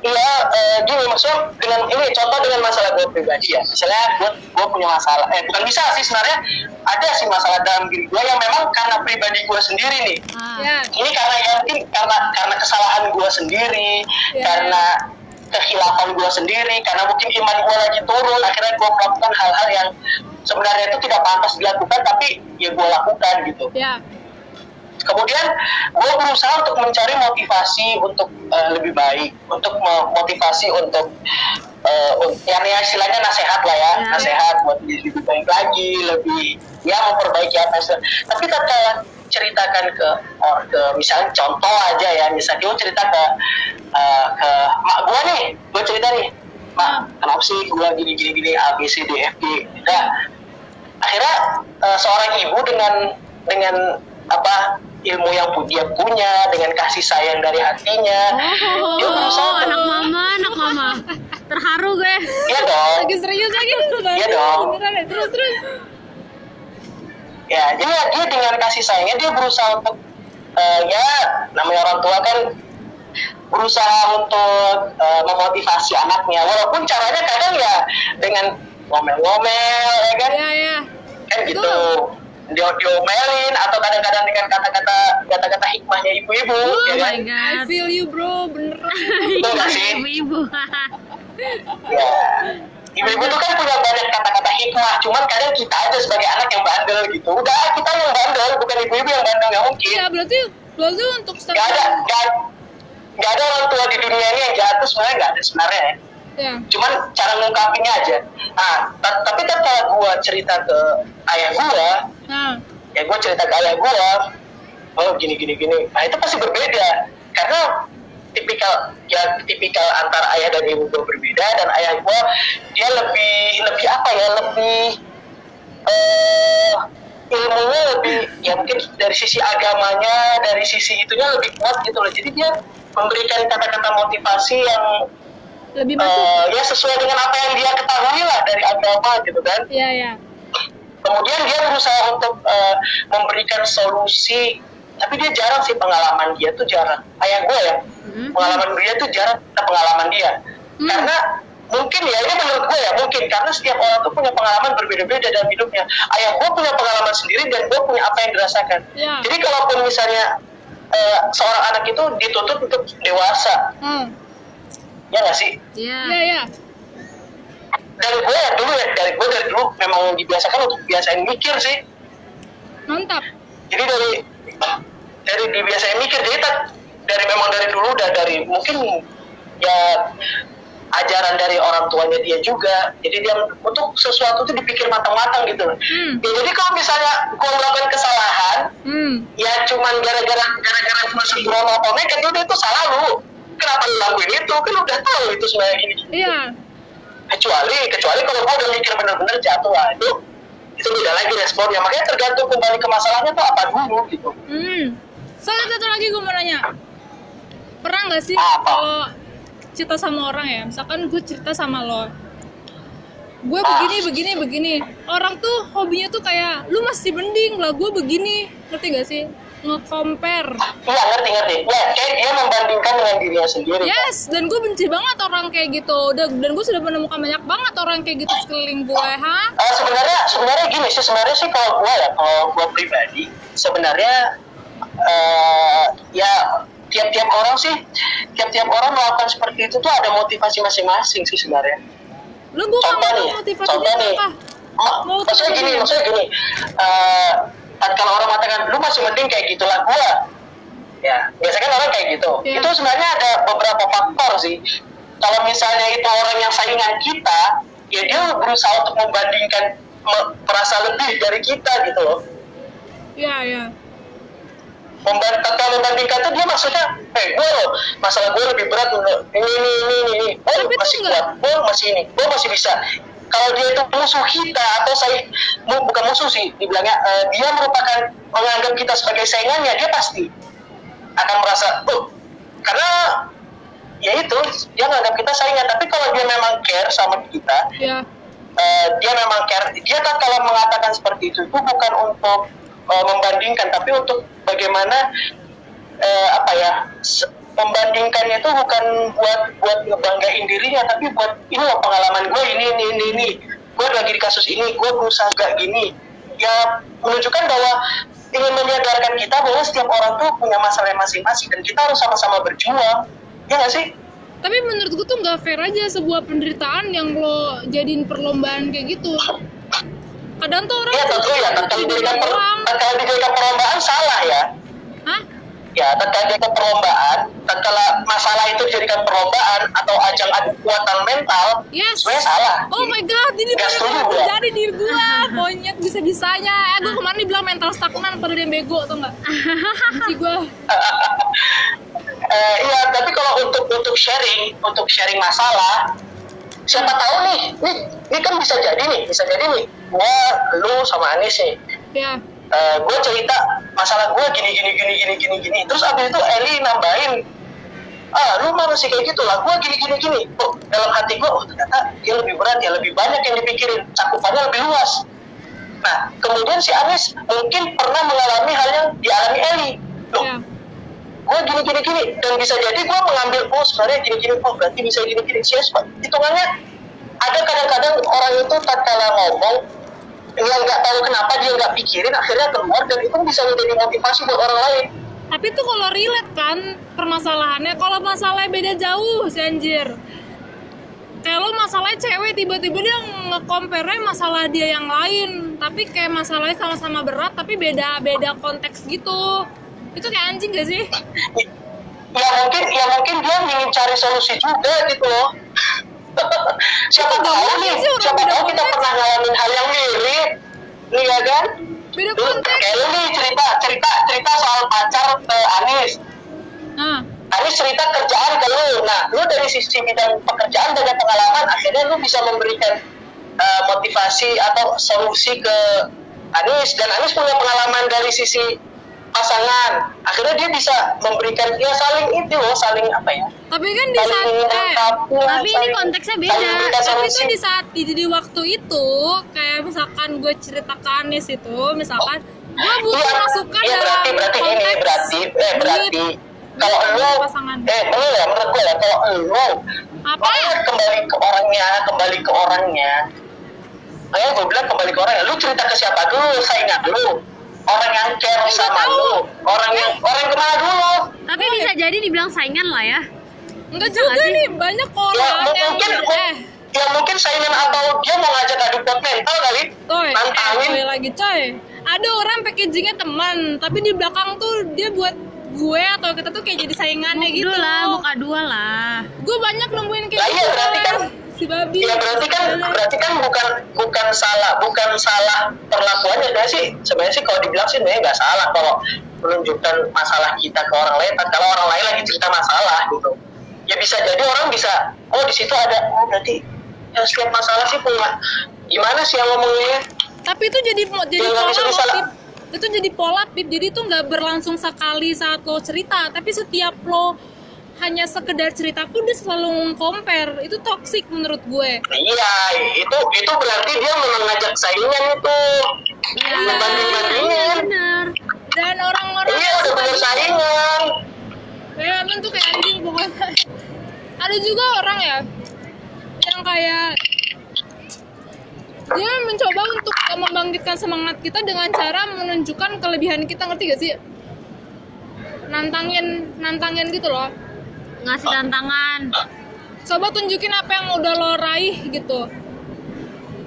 C: Iya, eh, gini maksudnya dengan ini contoh dengan masalah gue pribadi ya. Misalnya gue gue punya masalah, eh bukan bisa sih sebenarnya ada sih masalah dalam diri gue yang memang karena pribadi gue sendiri nih.
B: ah.
A: Ya.
C: Ini karena ya mungkin karena karena kesalahan gue sendiri,
A: Ya.
C: karena kehilafan gue sendiri, karena mungkin iman gue lagi turun, akhirnya gue melakukan hal-hal yang sebenarnya itu tidak pantas dilakukan, tapi ya gue lakukan gitu.
A: Ya.
C: Kemudian gue berusaha untuk mencari motivasi untuk eh, lebih baik, untuk mo- motivasi untuk un- yang yang istilahnya nasihat lah ya,
B: Ya.
C: nasihat buat lebih baik lagi, lebih ya memperbaiki apa Tapi tatkala ceritakan ke or ke misalnya contoh aja ya, misalnya gue cerita ke eh, ke mak gue nih, gue cerita nih, mak kenapa sih gue gini gini gini A B C D F G, nah akhirnya eh, seorang ibu dengan dengan apa ilmu yang dia punya dengan kasih sayang dari hatinya dia berusaha
B: Oh, anak mama, anak mama. Terharu gue.
C: iya dong
A: Lagi serius lagi.
C: Iya dong.
A: Ya? Terus terus.
C: Ya jadi dia dengan kasih sayangnya dia berusaha untuk eh, ya namanya orang tua kan berusaha untuk eh, memotivasi anaknya walaupun caranya kadang ya dengan ngomel-ngomel ya kan
A: Ya ya.
C: kan gitu dia diomelin atau kadang-kadang dengan kata-kata kata-kata hikmahnya ibu-ibu
B: Oh
C: ya kan
B: my
A: I
B: god.
A: feel you bro, beneran.
B: Ibu-ibu.
C: Ya. Ibu-ibu tuh kan punya banyak kata-kata hikmah, cuman kadang kita aja sebagai anak yang bandel gitu. Udah kita yang bandel, bukan ibu-ibu yang bandel nggak mungkin.
A: Iya, berarti berarti untuk
C: Gak ada, gak, gak ada orang tua di dunia ini yang jahat tuh sebenarnya gak ada sebenarnya ya. Cuman cara ngungkapinnya aja. Nah, ta- tapi kan kalau gue cerita ke ayah gue,
A: Nah,
C: ya gue cerita ke ayah gue, oh gini gini gini. Nah itu pasti berbeda karena tipikal ya tipikal antara ayah dan ibu gue berbeda dan ayah gue dia lebih lebih apa ya lebih eh ilmunya lebih ya mungkin dari sisi agamanya dari sisi itunya lebih kuat gitu loh jadi dia memberikan kata-kata motivasi yang
A: lebih masuk.
C: eh, ya sesuai dengan apa yang dia ketahui lah dari agama gitu kan
A: Iya, ya.
C: kemudian dia berusaha untuk eh, memberikan solusi tapi dia jarang sih pengalaman dia tuh jarang ayah gue ya
B: Hmm.
C: pengalaman dia tuh jarang pengalaman dia
A: Hmm.
C: karena mungkin ya ini menurut gue ya mungkin karena setiap orang tuh punya pengalaman berbeda-beda dalam hidupnya ayah gue punya pengalaman sendiri dan gue punya apa yang dirasakan
A: Ya.
C: jadi kalaupun misalnya eh, seorang anak itu dituntut untuk dewasa
A: Hmm.
C: ya nggak sih
B: Iya.
A: Iya, ya.
C: dari gue ya dulu ya dari gue dari dulu memang dibiasakan untuk biasain mikir sih
A: Mantap.
C: jadi dari dari dibiasain mikir jadi tak- dari memang dari dulu udah dari mungkin ya ajaran dari orang tuanya dia juga jadi dia untuk sesuatu itu dipikir matang-matang gitu
A: Hmm.
C: ya, jadi kalau misalnya gue melakukan kesalahan
A: Hmm.
C: ya cuman gara-gara gara-gara cuma sembrono atau nekat udah itu salah lu kenapa lu lakuin itu kan udah tahu itu sebenarnya gini
A: Iya.
C: kecuali kecuali kalau gue udah mikir bener-bener jatuh lah itu itu beda lagi responnya makanya tergantung kembali ke masalahnya tuh apa dulu gitu
A: Hmm. Soalnya satu lagi gue mau nanya. Pernah nggak sih kalau cerita sama orang ya, misalkan gue cerita sama lo, gue
C: Ah.
A: begini begini begini, orang tuh hobinya tuh kayak lu masih mending lah gue begini, ngerti gak sih? Nge-compare.
C: iya ngerti ngerti ya kayak dia membandingkan dengan dirinya sendiri
A: Yes, dan gue benci banget orang kayak gitu. Dan, dan gue sudah menemukan banyak banget orang kayak gitu sekeliling gue, ha?
C: Eh, sebenarnya sebenarnya gini sih sebenarnya sih kalau gue ya kalau gue pribadi sebenarnya eh ya tiap-tiap orang sih tiap-tiap orang melakukan seperti itu tuh ada motivasi masing-masing sih sebenarnya.
A: Lu gak
C: contoh nih
A: motivasi
C: contoh nih? Ma- maksudnya gini maksudnya gini. Eh kalau orang mengatakan lu masih mending kayak gitulah gue ya biasanya kan orang kayak gitu.
A: Iya.
C: itu sebenarnya ada beberapa faktor sih. Kalau misalnya itu orang yang saingan kita ya dia berusaha untuk membandingkan me- merasa lebih dari kita gitu loh.
A: Iya, iya.
C: Membantah kalau membandingkan tuh dia maksudnya eh gue loh masalah gue lebih berat ini ini ini ini ini. Gue
A: itu
C: masih kuat. gue masih ini. Gue masih bisa. Kalau dia itu musuh kita atau saya bukan musuh sih dibilangnya eh, dia merupakan menganggap kita sebagai saingannya dia pasti akan merasa oh karena ya itu dia menganggap kita saingan. Tapi kalau dia memang care sama kita
A: Iya.
C: eh, dia memang care dia kan kalau mengatakan seperti itu itu bukan untuk eh, membandingkan tapi untuk bagaimana eh, apa ya membandingkannya itu bukan buat buat ngebanggain dirinya tapi buat ini loh pengalaman gue ini ini ini ini. Gue lagi di kasus ini gue berusaha gak gini. Ya menunjukkan bahwa ingin menyadarkan kita bahwa setiap orang tuh punya masalah masing-masing dan kita harus sama-sama berjuang. Ya gak sih?
A: Tapi menurut gue tuh nggak fair aja sebuah penderitaan yang lo jadiin perlombaan kayak gitu. Kadang tuh orang
C: Iya
A: tuh
C: tentu ya, tatkala dijadikan, per, tatkala dijadikan perlombaan salah ya.
A: Hah?
C: Ya, tatkala dijadikan perlombaan, tatkala masalah itu dijadikan perlombaan atau ajang adu kekuatan mental,
A: Yes.
C: sebenarnya salah.
A: Oh my god, ini baru
C: gua.
A: terjadi di gua. [laughs] Monyet bisa-bisanya. Eh, gua kemarin dibilang mental stagnan pada dia bego tuh enggak? Si gua. [laughs]
C: Eh, iya, tapi kalau untuk untuk sharing, untuk sharing masalah, siapa tahu nih, nih, ini kan bisa jadi nih, bisa jadi nih, gua, lu sama Anis nih,
A: Ya.
C: gue cerita masalah gue gini gini gini gini gini gini. Terus abis itu Eli nambahin ah lu mah masih kayak gitu lah. Gue gini gini gini. Oh dalam hati gue oh ternyata dia lebih berat ya lebih banyak yang dipikirin. Cakupannya lebih luas. Nah kemudian si Anis mungkin pernah mengalami hal yang dialami Eli. Loh
A: Ya.
C: gue gini gini gini. Dan bisa jadi gue mengambil oh sebenarnya gini gini oh berarti bisa gini gini. Sih hitungannya ada kadang-kadang orang itu tatkala ngomong yang nggak tahu kenapa dia nggak pikirin akhirnya keluar dan itu bisa menjadi motivasi buat orang lain
A: Tapi tuh kalau relate kan permasalahannya, kalau masalahnya beda jauh si anjir. Kayak lo masalahnya cewek tiba-tiba dia nge-compare masalah dia yang lain, tapi kayak masalahnya sama-sama berat tapi beda-beda konteks gitu. Itu kayak anjing gak sih?
C: ya mungkin ya mungkin dia ingin cari solusi juga gitu loh [laughs] siapa tahu nih siapa tahu kita
A: konteks.
C: pernah ngalamin hal yang mirip. Nih ya kan?
A: Beda konteks.
C: kayak lu nih cerita cerita cerita soal pacar ke Anis.
A: Nah,
C: Anis cerita kerjaan ke lu. Nah lu dari sisi bidang pekerjaan dan pengalaman akhirnya lu bisa memberikan uh, motivasi atau solusi ke Anis. Dan Anis punya pengalaman dari sisi pasangan. Akhirnya dia bisa memberikan dia saling itu loh saling apa ya?
A: Tapi kan di saat
C: saling
A: eh,
B: tapi ini
C: saling-
B: konteksnya
C: saling
B: beda.
A: tapi tuh di saat di, di waktu itu kayak misalkan gue cerita ke Anis itu misalkan gue butuh
C: Iya,
A: masukan
C: iya,
A: dalam
C: berarti berarti ini
A: konteks
C: berarti eh berarti kalau lu
A: pasangan.
C: eh lu ya menurut gue ya kalau lu
A: apa?
C: kembali ke orangnya kembali ke orangnya makanya gue bilang kembali ke orangnya lu cerita ke siapa dulu saingan lu orang yang care sama
A: tahu.
C: lu orang yang orang yang ke mana dulu
B: Tapi bisa jadi dibilang saingan lah ya.
A: enggak
B: Bisa
A: juga
B: nggak sih?
A: nih banyak
C: ya
A: orang yang
C: mungkin
A: eh
C: ya mungkin saingan atau dia mau ngajak adu kuat mental kali
A: Toy, eh,
C: Nantangin.
A: toy lagi coy. Ada orang packagingnya teman, tapi di belakang tuh dia buat gue atau kita tuh kayak jadi saingannya gitu
B: Dua lah, muka dua lah.
A: gue banyak nemuin kayak
C: Lah iya,
A: gitu
C: berarti kan-
A: si babi.
C: Ya berarti kan berarti kan bukan bukan salah bukan salah perlakuannya. Sebenarnya sih sebenarnya sih kalau dibilang sih sebenarnya nggak salah kalau menunjukkan masalah kita ke orang lain. Kalau orang lain lagi cerita masalah gitu. Ya bisa jadi orang bisa oh di situ ada oh berarti ya setiap masalah sih punya. Gimana sih yang ngomongnya?
A: Tapi itu jadi jadi
C: Ya,
A: pola itu jadi pola Pip. Jadi itu nggak berlangsung sekali saat lo cerita. Tapi setiap lo hanya sekedar cerita pun dia selalu compare. Itu toxic menurut gue.
C: Iya itu itu berarti dia memang ngajak saingan itu.
B: Iya, iya
C: bandingin
B: bener.
A: dan orang-orang
C: iya
A: yang
C: udah bener saingan.
A: Ya emang tuh kayak anjing pokoknya. Ada juga orang ya yang kayak dia mencoba untuk membangkitkan semangat kita dengan cara menunjukkan kelebihan kita. Ngerti gak sih? Nantangin nantangin gitu loh
B: Ngasih tantangan.
A: coba tunjukin apa yang udah lo raih gitu.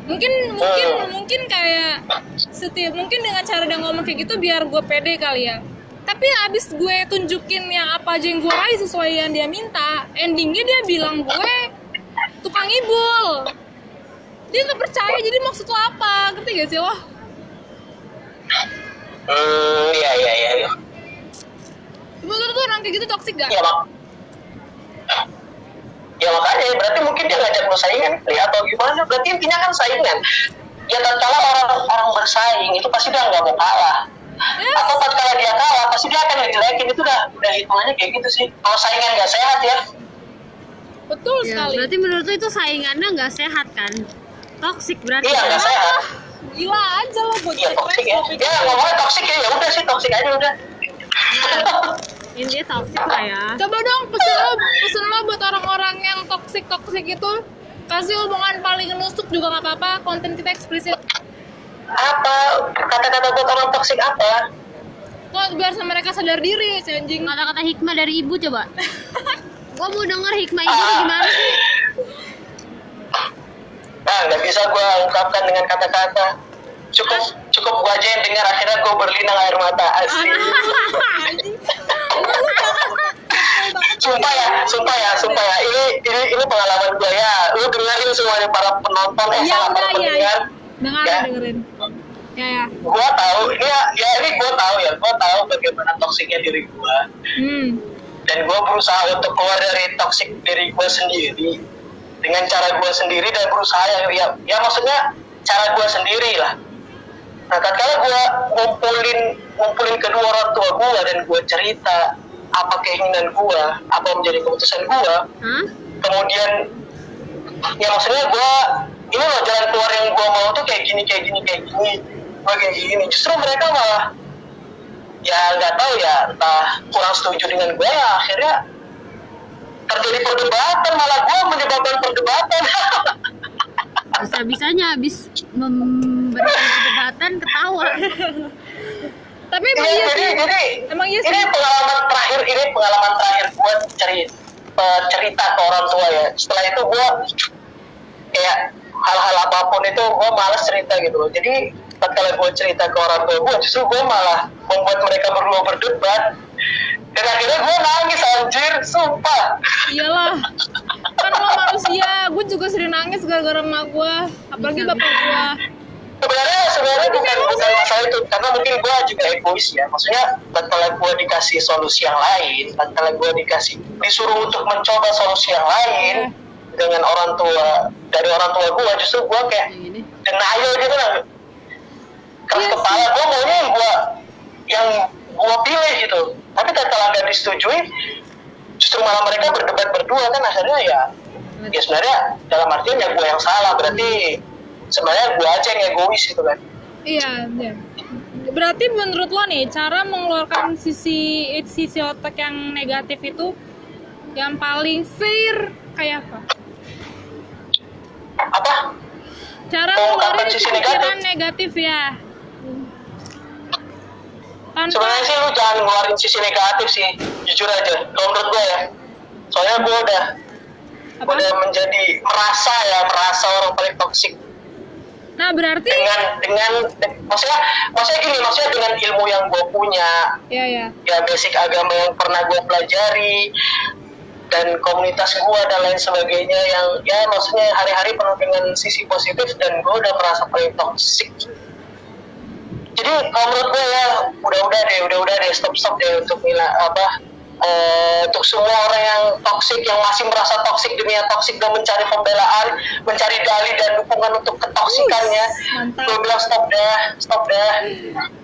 A: Mungkin mungkin
C: Oh.
A: mungkin kayak setiap mungkin dengan cara dia ngomong kayak gitu biar gue pede kali ya. Tapi abis gue tunjukin yang apa aja yang gue raih sesuai yang dia minta endingnya dia bilang gue tukang ibul. Dia nggak percaya jadi maksud lo apa? Ngerti gak sih lo?
C: Hmm iya iya iya iya.
A: Menurut tuh orang kayak gitu toxic gak?
C: ya mak ya makanya berarti mungkin dia ngajak lo saingan kali, atau gimana? Berarti intinya kan saingan. Ya tatkala orang orang bersaing itu pasti dia nggak mau kalah.
A: Yes.
C: atau tatkala dia kalah pasti dia akan ngejelekin. Itu udah udah hitungannya kayak gitu sih. Kalau saingan nggak sehat ya.
A: Betul
B: Ya,
A: sekali.
B: berarti menurut lu itu saingannya nggak sehat kan? Toxic berarti.
C: iya nggak sehat.
A: Gila aja lo buat
C: iya toksik ya. ya ngomongnya toksik ya. Ya udah sih toksik aja udah [laughs]
B: Intinya toxic lah ya.
A: Coba dong pesen lo, pesen lo buat orang-orang yang toxic toxic itu kasih hubungan paling nusuk juga nggak apa-apa konten kita eksplisit
C: apa kata-kata buat orang toksik apa
A: kok biar sama mereka sadar diri anjing
B: Kata-kata hikmah dari ibu coba. [laughs] Gua mau denger hikmah ibu tuh gimana sih?
C: Nah, nggak bisa gue ungkapkan dengan kata-kata. Cukup cukup gue aja yang dengar akhirnya gue berlinang air mata asli. [laughs] Sumpah ya, sumpah ya, sumpah ya. Ini ini ini pengalaman gue ya. Lu dengerin semuanya para penonton eh sama para
A: ya
C: pendengar.
A: dengerin
C: Ya.
A: dengerin ya ya
C: Gue tahu ya, ya ini gue tahu ya. Gue tahu bagaimana toksiknya diri gue.
A: hmm
C: Dan gue berusaha untuk keluar dari toksik diri gue sendiri dengan cara gue sendiri dan berusaha yang ya, ya maksudnya cara gue sendiri lah. Nah, tatkala gue ngumpulin ngumpulin kedua orang tua gue dan gue cerita apa keinginan gue, apa menjadi keputusan gue,
B: Hah?
C: kemudian ya maksudnya gue ini loh jalan keluar yang gue mau tuh kayak gini kayak gini kayak gini, gue kayak gini. Justru mereka malah ya nggak tahu ya entah kurang setuju dengan gue ya akhirnya terjadi perdebatan malah gue menyebabkan perdebatan. [laughs]
B: Bisa-bisanya habis memberikan perdebatan ketawa.
A: tapi emang
C: Iya,
A: sih
C: jadi
A: emang iya
C: ini
A: sih
C: pengalaman terakhir ini pengalaman terakhir gue cerita cerita ke orang tua ya. Setelah itu gue kayak hal-hal apa pun itu gue malas cerita gitu loh. Jadi ketika gue cerita ke orang tua gue, justru gue malah membuat mereka berdua berdebat. Dan akhirnya gue nangis anjir, sumpah.
A: iyalah kan lo manusia gue juga sering nangis gara-gara emak gue apalagi bapak gue
C: sebenarnya sebenarnya bukan bukan masalah itu. Karena mungkin gue juga egois ya. Maksudnya tatkala gue dikasih solusi yang lain tatkala gue dikasih disuruh untuk mencoba solusi yang lain dengan orang tua dari orang tua gue justru gue kayak denial gitu lah. Keras
A: Iya
C: kepala gue maunya yang gue yang gue pilih gitu. Tapi tatkala nggak disetujui justru malah mereka berdebat berdua kan. Akhirnya ya ya sebenarnya dalam artian ya gue yang salah. Berarti sebenarnya gue aja yang egois gitu kan
A: Iya, iya. Berarti menurut lo nih cara mengeluarkan sisi sisi otak yang negatif itu yang paling fair kayak apa?
C: apa
A: Cara ngeluarin
C: sisi
A: pikiran negatif ya. Tanpa
C: sebenarnya sih lu jangan ngeluarin sisi negatif sih jujur aja kalau menurut gue ya soalnya gue udah
A: apa?
C: udah menjadi merasa ya merasa orang paling toksik
A: Nah, berarti
C: dengan dengan de- maksudnya maksudnya gini maksudnya dengan ilmu yang gue punya
A: ya ya.
C: ya basic agama yang pernah gue pelajari dan komunitas gue dan lain sebagainya yang ya maksudnya hari-hari penuh dengan sisi positif dan gue udah merasa paling toxic jadi kalau menurut gue ya udah-udah deh udah-udah deh stop-stop deh untuk nila apa eh, untuk semua orang yang toksik yang masih merasa toksik dunia toksik dan mencari pembelaan mencari dalih dan dukungan untuk ketoksikannya. Gue bilang stop dah stop dah.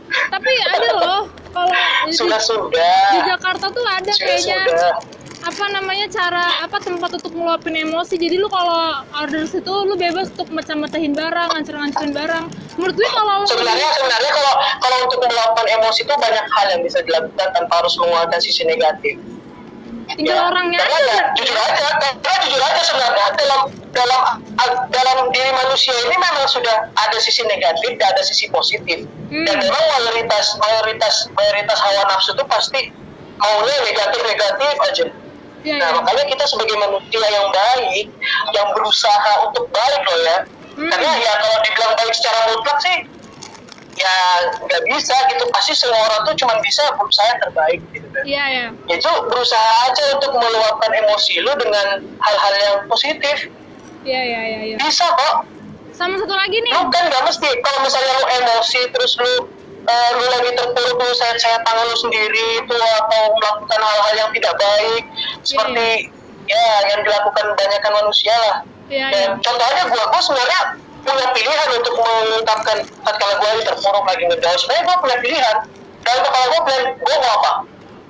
A: Tapi ada loh kalau [laughs] di,
C: sudah sudah.
A: di Jakarta tuh ada
C: sudah
A: kayaknya.
C: sudah
A: apa namanya cara apa tempat untuk ngeluapin emosi. Jadi lu kalau order situ lu bebas untuk mecah-mecahin barang, ngancur-ngancurin barang. Menurut gue kalau
C: sebenarnya sebenarnya kalau kalau untuk meluapkan emosi itu banyak hal yang bisa dilakukan tanpa harus mengeluarkan sisi negatif
A: tinggal orangnya
C: karena
A: aja.
C: ya, jujur aja karena jujur aja sebenarnya dalam dalam dalam diri manusia ini memang sudah ada sisi negatif dan ada sisi positif
A: Hmm.
C: dan memang mayoritas mayoritas mayoritas hawa nafsu itu pasti maunya negatif negatif aja
A: Iya,
C: Nah,
A: iya.
C: makanya kita sebagai manusia yang baik, yang berusaha untuk baik loh ya.
A: Hmm.
C: Karena ya kalau dibilang baik secara mutlak sih, ya nggak bisa gitu. Pasti semua orang tuh cuma bisa berusaha yang terbaik gitu kan.
A: Iya, iya.
C: Itu berusaha aja untuk meluapkan emosi lu dengan hal-hal yang positif.
A: Iya, iya, iya, iya.
C: Bisa kok.
A: Sama satu lagi nih.
C: Lu kan nggak mesti kalau misalnya lu emosi terus lu eh, lu lagi terpuruk lu saya saya tangan lu sendiri itu atau melakukan hal-hal yang tidak baik seperti ya yang dilakukan kebanyakan manusia lah.
A: Iya, iya.
C: Dan contohnya gua gua sebenarnya punya pilihan untuk mengungkapkan tatkala gua lagi terpuruk lagi ngedown. Sebenarnya gua punya pilihan. Dalam kepala gua plan gua mau apa?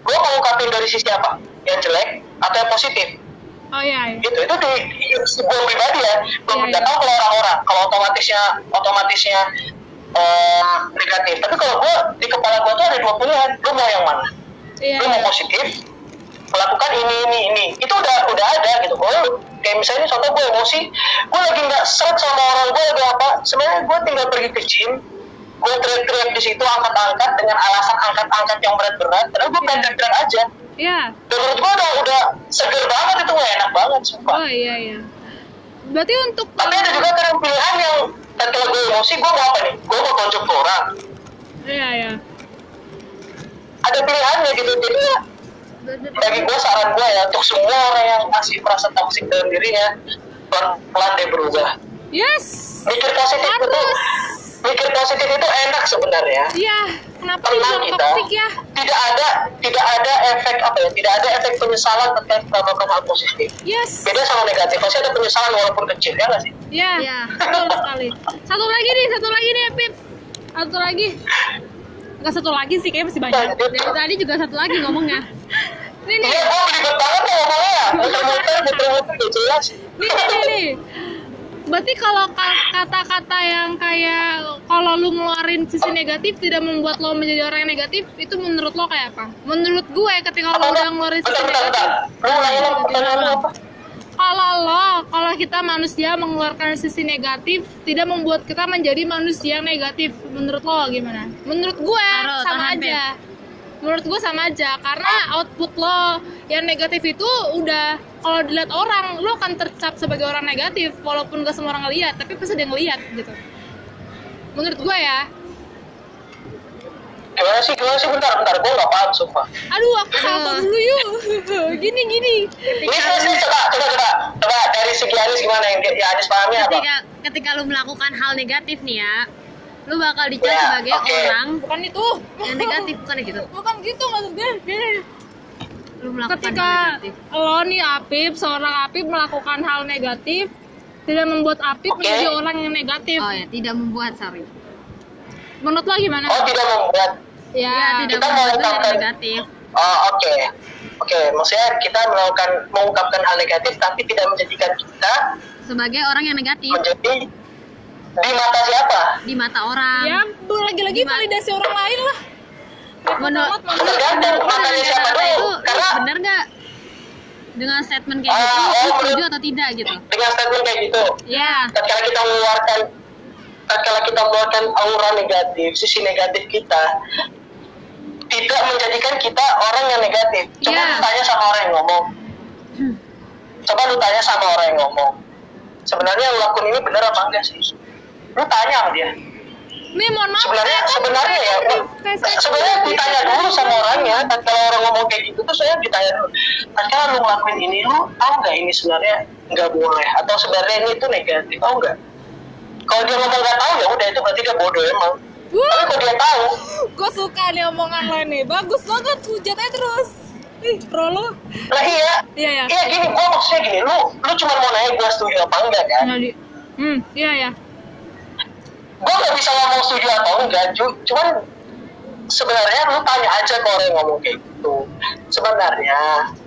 C: Gua mau ungkapin dari sisi apa? Yang jelek atau yang positif?
A: Oh iya, iya.
C: gitu itu di, gue pribadi ya gue
A: Iya, iya.
C: tahu kalau orang-orang kalau otomatisnya otomatisnya eh, negatif. Tapi kalau gue di kepala gue tuh ada dua pilihan. Lu mau yang mana?
A: Iya.
C: lu mau positif melakukan ini ini ini. Itu udah udah ada gitu. Gue kayak misalnya contoh gue emosi gue lagi nggak seret sama orang gue lagi apa sebenarnya gue tinggal pergi ke gym gue teriak-teriak di situ angkat-angkat dengan alasan angkat-angkat yang berat-berat terus gue pengen teriak aja.
A: Iya.
C: dan menurut gue udah udah seger banget itu gue enak banget sumpah.
A: Oh iya, iya. Berarti untuk
C: tapi ada juga kadang pilihan yang ketika gue emosi gue mau apa nih? Gue mau tonjok ke orang
A: Iya, iya.
C: ada pilihannya gitu jadi ya bagi gue saran gue ya untuk semua orang yang masih merasa toksik dalam dirinya pelan-pelan deh berubah.
A: Yes.
C: mikir positif itu Mikir positif itu enak sebenarnya
A: Iya. Kenapa
C: tenang kita
A: toksik ya?
C: tidak ada tidak ada efek apa ya tidak ada efek penyesalan kita melakukan hal positif
A: Yes.
C: beda sama negatif pasti ada penyesalan walaupun kecil ya nggak sih
A: Iya.
B: Iya.
A: Betul sekali. Satu lagi nih, satu lagi nih, Pip. Satu lagi. Enggak satu lagi sih, kayak masih banyak.
B: Dari tadi juga satu lagi ngomongnya.
A: Nih, nih.
C: iya gue belibet banget ya ngomongnya ya muter-muter muter-muter gak jelas
A: nih nih nih, nih. Berarti kalau ka- kata-kata yang kayak kalau lu ngeluarin sisi negatif tidak membuat lo menjadi orang yang negatif, itu menurut lo kayak apa? Menurut gue ketika lo udah ngeluarin sisi
C: bentar bentar
A: negatif, kalau lo, kalau kita manusia mengeluarkan sisi negatif tidak membuat kita menjadi manusia yang negatif. Menurut lo gimana? Menurut gue
B: Taruh,
A: sama aja. Menurut gue sama aja karena output lo yang negatif itu udah kalau dilihat orang lo akan tercap sebagai orang negatif walaupun gak semua orang ngeliat tapi pasti ada yang ngeliat gitu. Menurut gue ya.
C: gimana sih gimana sih bentar bentar gue nggak paham sumpah
A: Aduh aku salto dulu yuk. [laughs] gini gini.
C: ini sih coba coba coba coba dari segi Anis gimana yang ya Anis pahamnya apa
B: Ketika ketika lu melakukan hal negatif nih ya, lu bakal dicap
C: Ya,
B: sebagai
C: oke.
B: orang
A: Bukan itu.
B: yang negatif bukan gitu.
A: Bukan gitu maksudnya. Gini.
B: Lu melakukan hal
A: ketika
B: negatif.
A: lo nih Apip seorang Apip melakukan hal negatif tidak membuat Apip
C: Oke.
A: menjadi orang yang negatif
B: Oh ya, tidak membuat sorry.
A: menurut lo gimana
C: oh tidak membuat
B: Ya,
A: ya,
B: tidak
C: kita
B: membuat negatif.
C: oh oke oke maksudnya kita melakukan mengungkapkan hal negatif tapi tidak menjadikan kita
B: Sebagai orang yang negatif
C: menjadi di mata siapa?
B: Di mata orang.
A: ya bu- lagi-lagi validasi orang lain lah.
B: Menurut
C: tergantung matanya
B: dengan
C: siapa dulu
B: itu,
C: karena
B: bener gak dengan statement kayak
C: Ah,
B: gitu?
C: oh,
B: Lu setuju atau tidak gitu?
C: dengan statement kayak gitu?
B: Ya,
C: tatkala kita mengeluarkan tatkala kita mengeluarkan aura negatif sisi negatif kita tidak menjadikan kita orang yang negatif. Coba
B: Iya.
C: lu tanya sama orang yang ngomong. Coba lu tanya sama orang yang ngomong. Sebenarnya lu lakuin ini benar apa enggak sih lu tanya sama dia.
A: Nih mohon maaf
C: sebenarnya
A: kan-
C: sebenarnya ya
A: saya kan- kan-
C: sebenarnya ditanya dulu sama orangnya dan kalau orang ngomong kayak gitu tuh saya ditanya dulu kalau lu ngelakuin ini lu tahu nggak ini sebenarnya nggak boleh? Atau sebenarnya ini tuh negatif tahu nggak? Kalau dia ngomong nggak tahu ya udah itu berarti dia bodoh emang.
A: Wuh,
C: tapi kalau dia tahu
A: gue suka nih omongan lo nih bagus banget hujat aja terus. Ih pro lo
C: lah iya.
A: Iya ya
C: iya gini gua maksudnya gini lu lu cuma mau nanya gua setuju apa enggak kan?
A: Jadi, hmm iya ya
C: gue nggak bisa ngomong setuju atau enggak cu- cuman sebenarnya lu tanya aja ke orang yang ngomong kayak gitu. Sebenarnya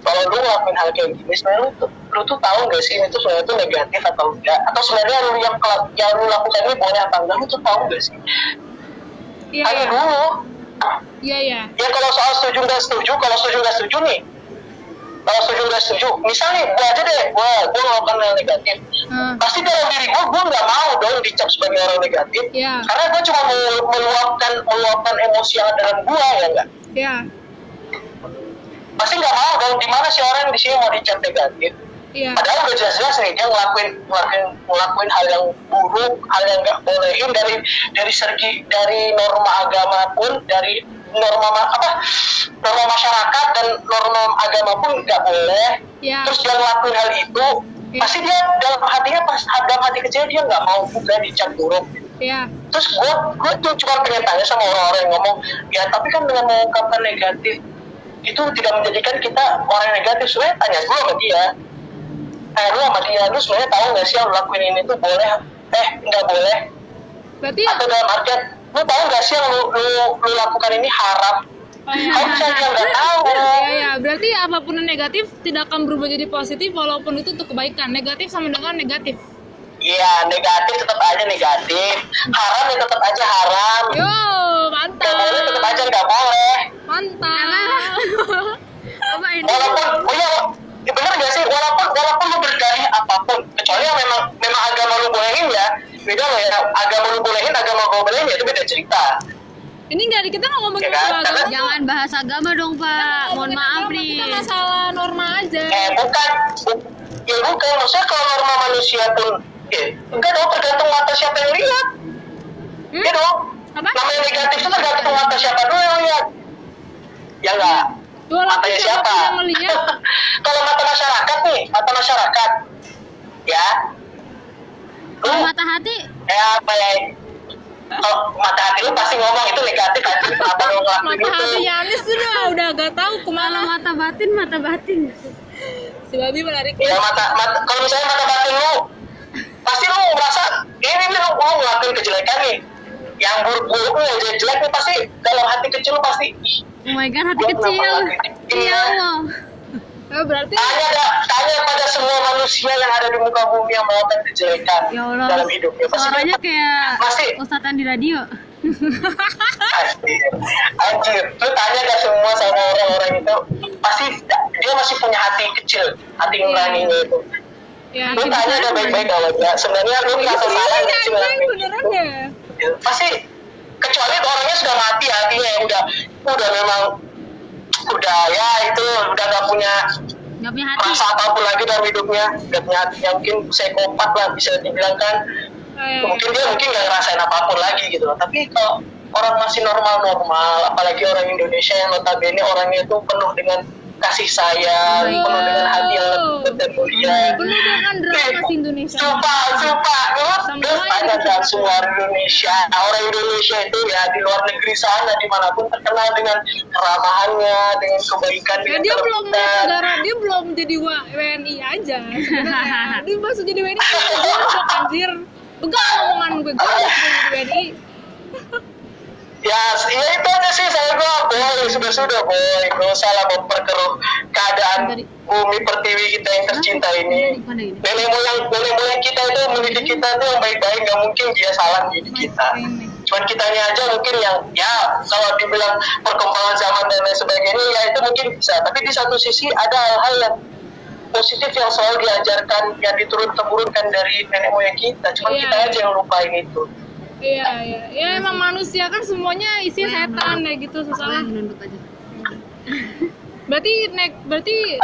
C: kalau lu ngelakuin hal kayak gini sebenarnya lu, tuh- lu tuh tahu nggak sih itu sebenarnya itu negatif atau enggak? Atau sebenarnya lu yang yang lu lakukan ini boleh apa enggak? Lu tuh tahu nggak sih?
A: Iya
C: tanya
A: ya
C: dulu.
A: Iya ya
C: ya kalau soal setuju nggak setuju kalau setuju nggak setuju nih kalau setuju. Misalnya gua aja deh gua gua melakukan hal negatif.
A: Hmm.
C: pasti dalam diri gua gua nggak mau dong dicap sebagai orang negatif.
A: Iya.
C: karena gua cuma meluapkan meluapkan emosi yang ada dalam gua ya enggak
A: iya.
C: Pasti nggak mau dong di mana sih orang di sini mau dicap negatif?
A: Iya.
C: Padahal udah jelas-jelas nih dia ngelakuin ngelakuin ngelakuin hal yang buruk hal yang nggak bolehin dari dari segi dari norma agama pun dari norma ma- apa norma masyarakat dan norma agama pun nggak boleh.
A: Iya.
C: terus dia ngelakuin hal itu
A: Iya.
C: pasti dia dalam hatinya pas dalam hati kecil dia nggak mau juga dicap buruk.
A: Iya
C: terus gue gue tuh cuma pengen tanya sama orang-orang yang ngomong ya tapi kan dengan mengungkapkan negatif itu tidak menjadikan kita orang yang negatif. Sebenarnya tanya gue sama dia. Eh lu sama dia lu sebenarnya tahu nggak sih yang lakuin ini tuh boleh eh nggak boleh?
A: Berarti
C: atau dalam artian lu tahu nggak sih yang lu, lu, lu lakukan ini haram
A: oh, iya.
C: dia nggak tahu
A: Iya, iya. Berarti apa pun yang negatif tidak akan berubah jadi positif walaupun itu untuk kebaikan. Negatif sama dengan negatif.
C: iya negatif tetap aja negatif haram ya tetap aja haram
A: Yo,
C: boleh tetap
A: mantap.
C: aja nggak boleh
A: Mantap. [laughs]
B: apa ini
C: walaupun oh iya ya bener gak sih? Walaupun walaupun lu berdalih apa pun kecuali yang memang memang agama lu bolehin ya. Beda loh ya agama lu bolehin agama gue bolehin ya itu beda cerita.
A: Ini enggak kita nggak ngomongin
C: Ya kan?
A: masalah agama.
C: Karena-
B: jangan bahas agama dong pak. Mohon maaf
A: agama,
B: nih
A: Kita masalah norma aja.
C: eh bukan. Bu- ya bukan. Maksudnya kalau norma manusia pun ya enggak dong tergantung mata siapa yang lihat.
A: Hmm?
C: ya dong.
A: Apa?
C: namanya negatif itu tergantung mata siapa dulu yang lihat. Ya enggak
A: Dua lapis
C: matanya
A: siapa? yang [laughs]
C: kalau mata masyarakat nih mata masyarakat. Ya.
B: Kalau
C: lu.
B: mata hati?
C: Kayak apa ya? Kalau mata hati lu pasti ngomong itu negatif anjing kenapa [laughs] lu ngelakuin
A: Mata
C: itu?
A: hatinya Anis sudah udah gak tahu
B: kalau
A: ke mana.
B: mata batin mata batin.
A: Si babi menarik.
C: ya mata, mata kalau misalnya mata batin lu pasti lu merasa ini nih lu, lu ngelakuin kejelekan nih. Yang buruk-buruk yang jelek nih pasti dalam hati kecil lu pasti "Ih,
B: oh my god hati kecil iya
C: ya?"
B: Allah
A: Eh, berarti
C: tanya tanya pada semua manusia yang ada di muka bumi yang melakukan kejelekan
B: ya Allah
C: dalam hidupnya pasti
B: suaranya
C: dia-
B: kayak
C: Pasti-
B: ustadzan di radio
C: Anjir, anjir, lu tanya gak semua sama orang-orang itu pasti dia masih punya hati kecil, hati
A: Iya.
C: nuraninya itu.
A: ya
C: Lu tanya gak baik-baik kalau enggak, sebenarnya lu nggak
A: Iya,
C: salah
A: iya,
C: nggak ngelakuin
A: beneran
C: itu.
A: ya.
C: Pasti kecuali orangnya sudah mati hatinya ya udah udah memang udah ya itu udah nggak punya
B: nggak punya hati.
C: rasa apa pun lagi dalam hidupnya nggak punya hati. Yang mungkin psikopat lah bisa dibilang kan.
A: Eh,
C: mungkin dia mungkin nggak ngerasain apa pun lagi gitu. Loh tapi kalau orang masih normal-normal apalagi orang Indonesia yang notabene orangnya itu penuh dengan kasih sayang
B: Baik.
C: penuh dengan hati yang lembut dan mulia
A: dengan drama si Indonesia.
C: Sumpah, sumpah, lu
A: Semua
C: terus ada
A: suka.
C: semua Indonesia. Nah, orang Indonesia itu ya di luar negeri sana di mana pun terkenal dengan keramahannya, dengan kebaikan,
A: Ya, dia belum negara, dia belum jadi WNI aja [laughs] dia masuk jadi WNI goblok anjir. Enggak omongan gue gue jadi WNI.
C: Ya, ya itu aja sih saya gua boy sudah sudah boy gak usah lah memperkeruh keadaan bumi pertiwi kita yang tercinta ini. Nenek moyang nenek moyang kita itu mendidik kita tuh yang baik-baik nggak mungkin dia salah mendidik kita. Cuman kitanya aja mungkin yang ya kalau dibilang perkembangan zaman dan lain sebagainya ya itu mungkin bisa. Tapi di satu sisi ada hal-hal yang positif yang selalu diajarkan yang diturun temurunkan dari nenek moyang kita. Cuman
A: Iya.
C: kita aja yang lupain itu.
A: Iya, iya. Ya emang manusia kan semuanya isi
B: Gue yang
A: setan ya gitu susah.
B: yang nunduk aja
A: Berarti nek berarti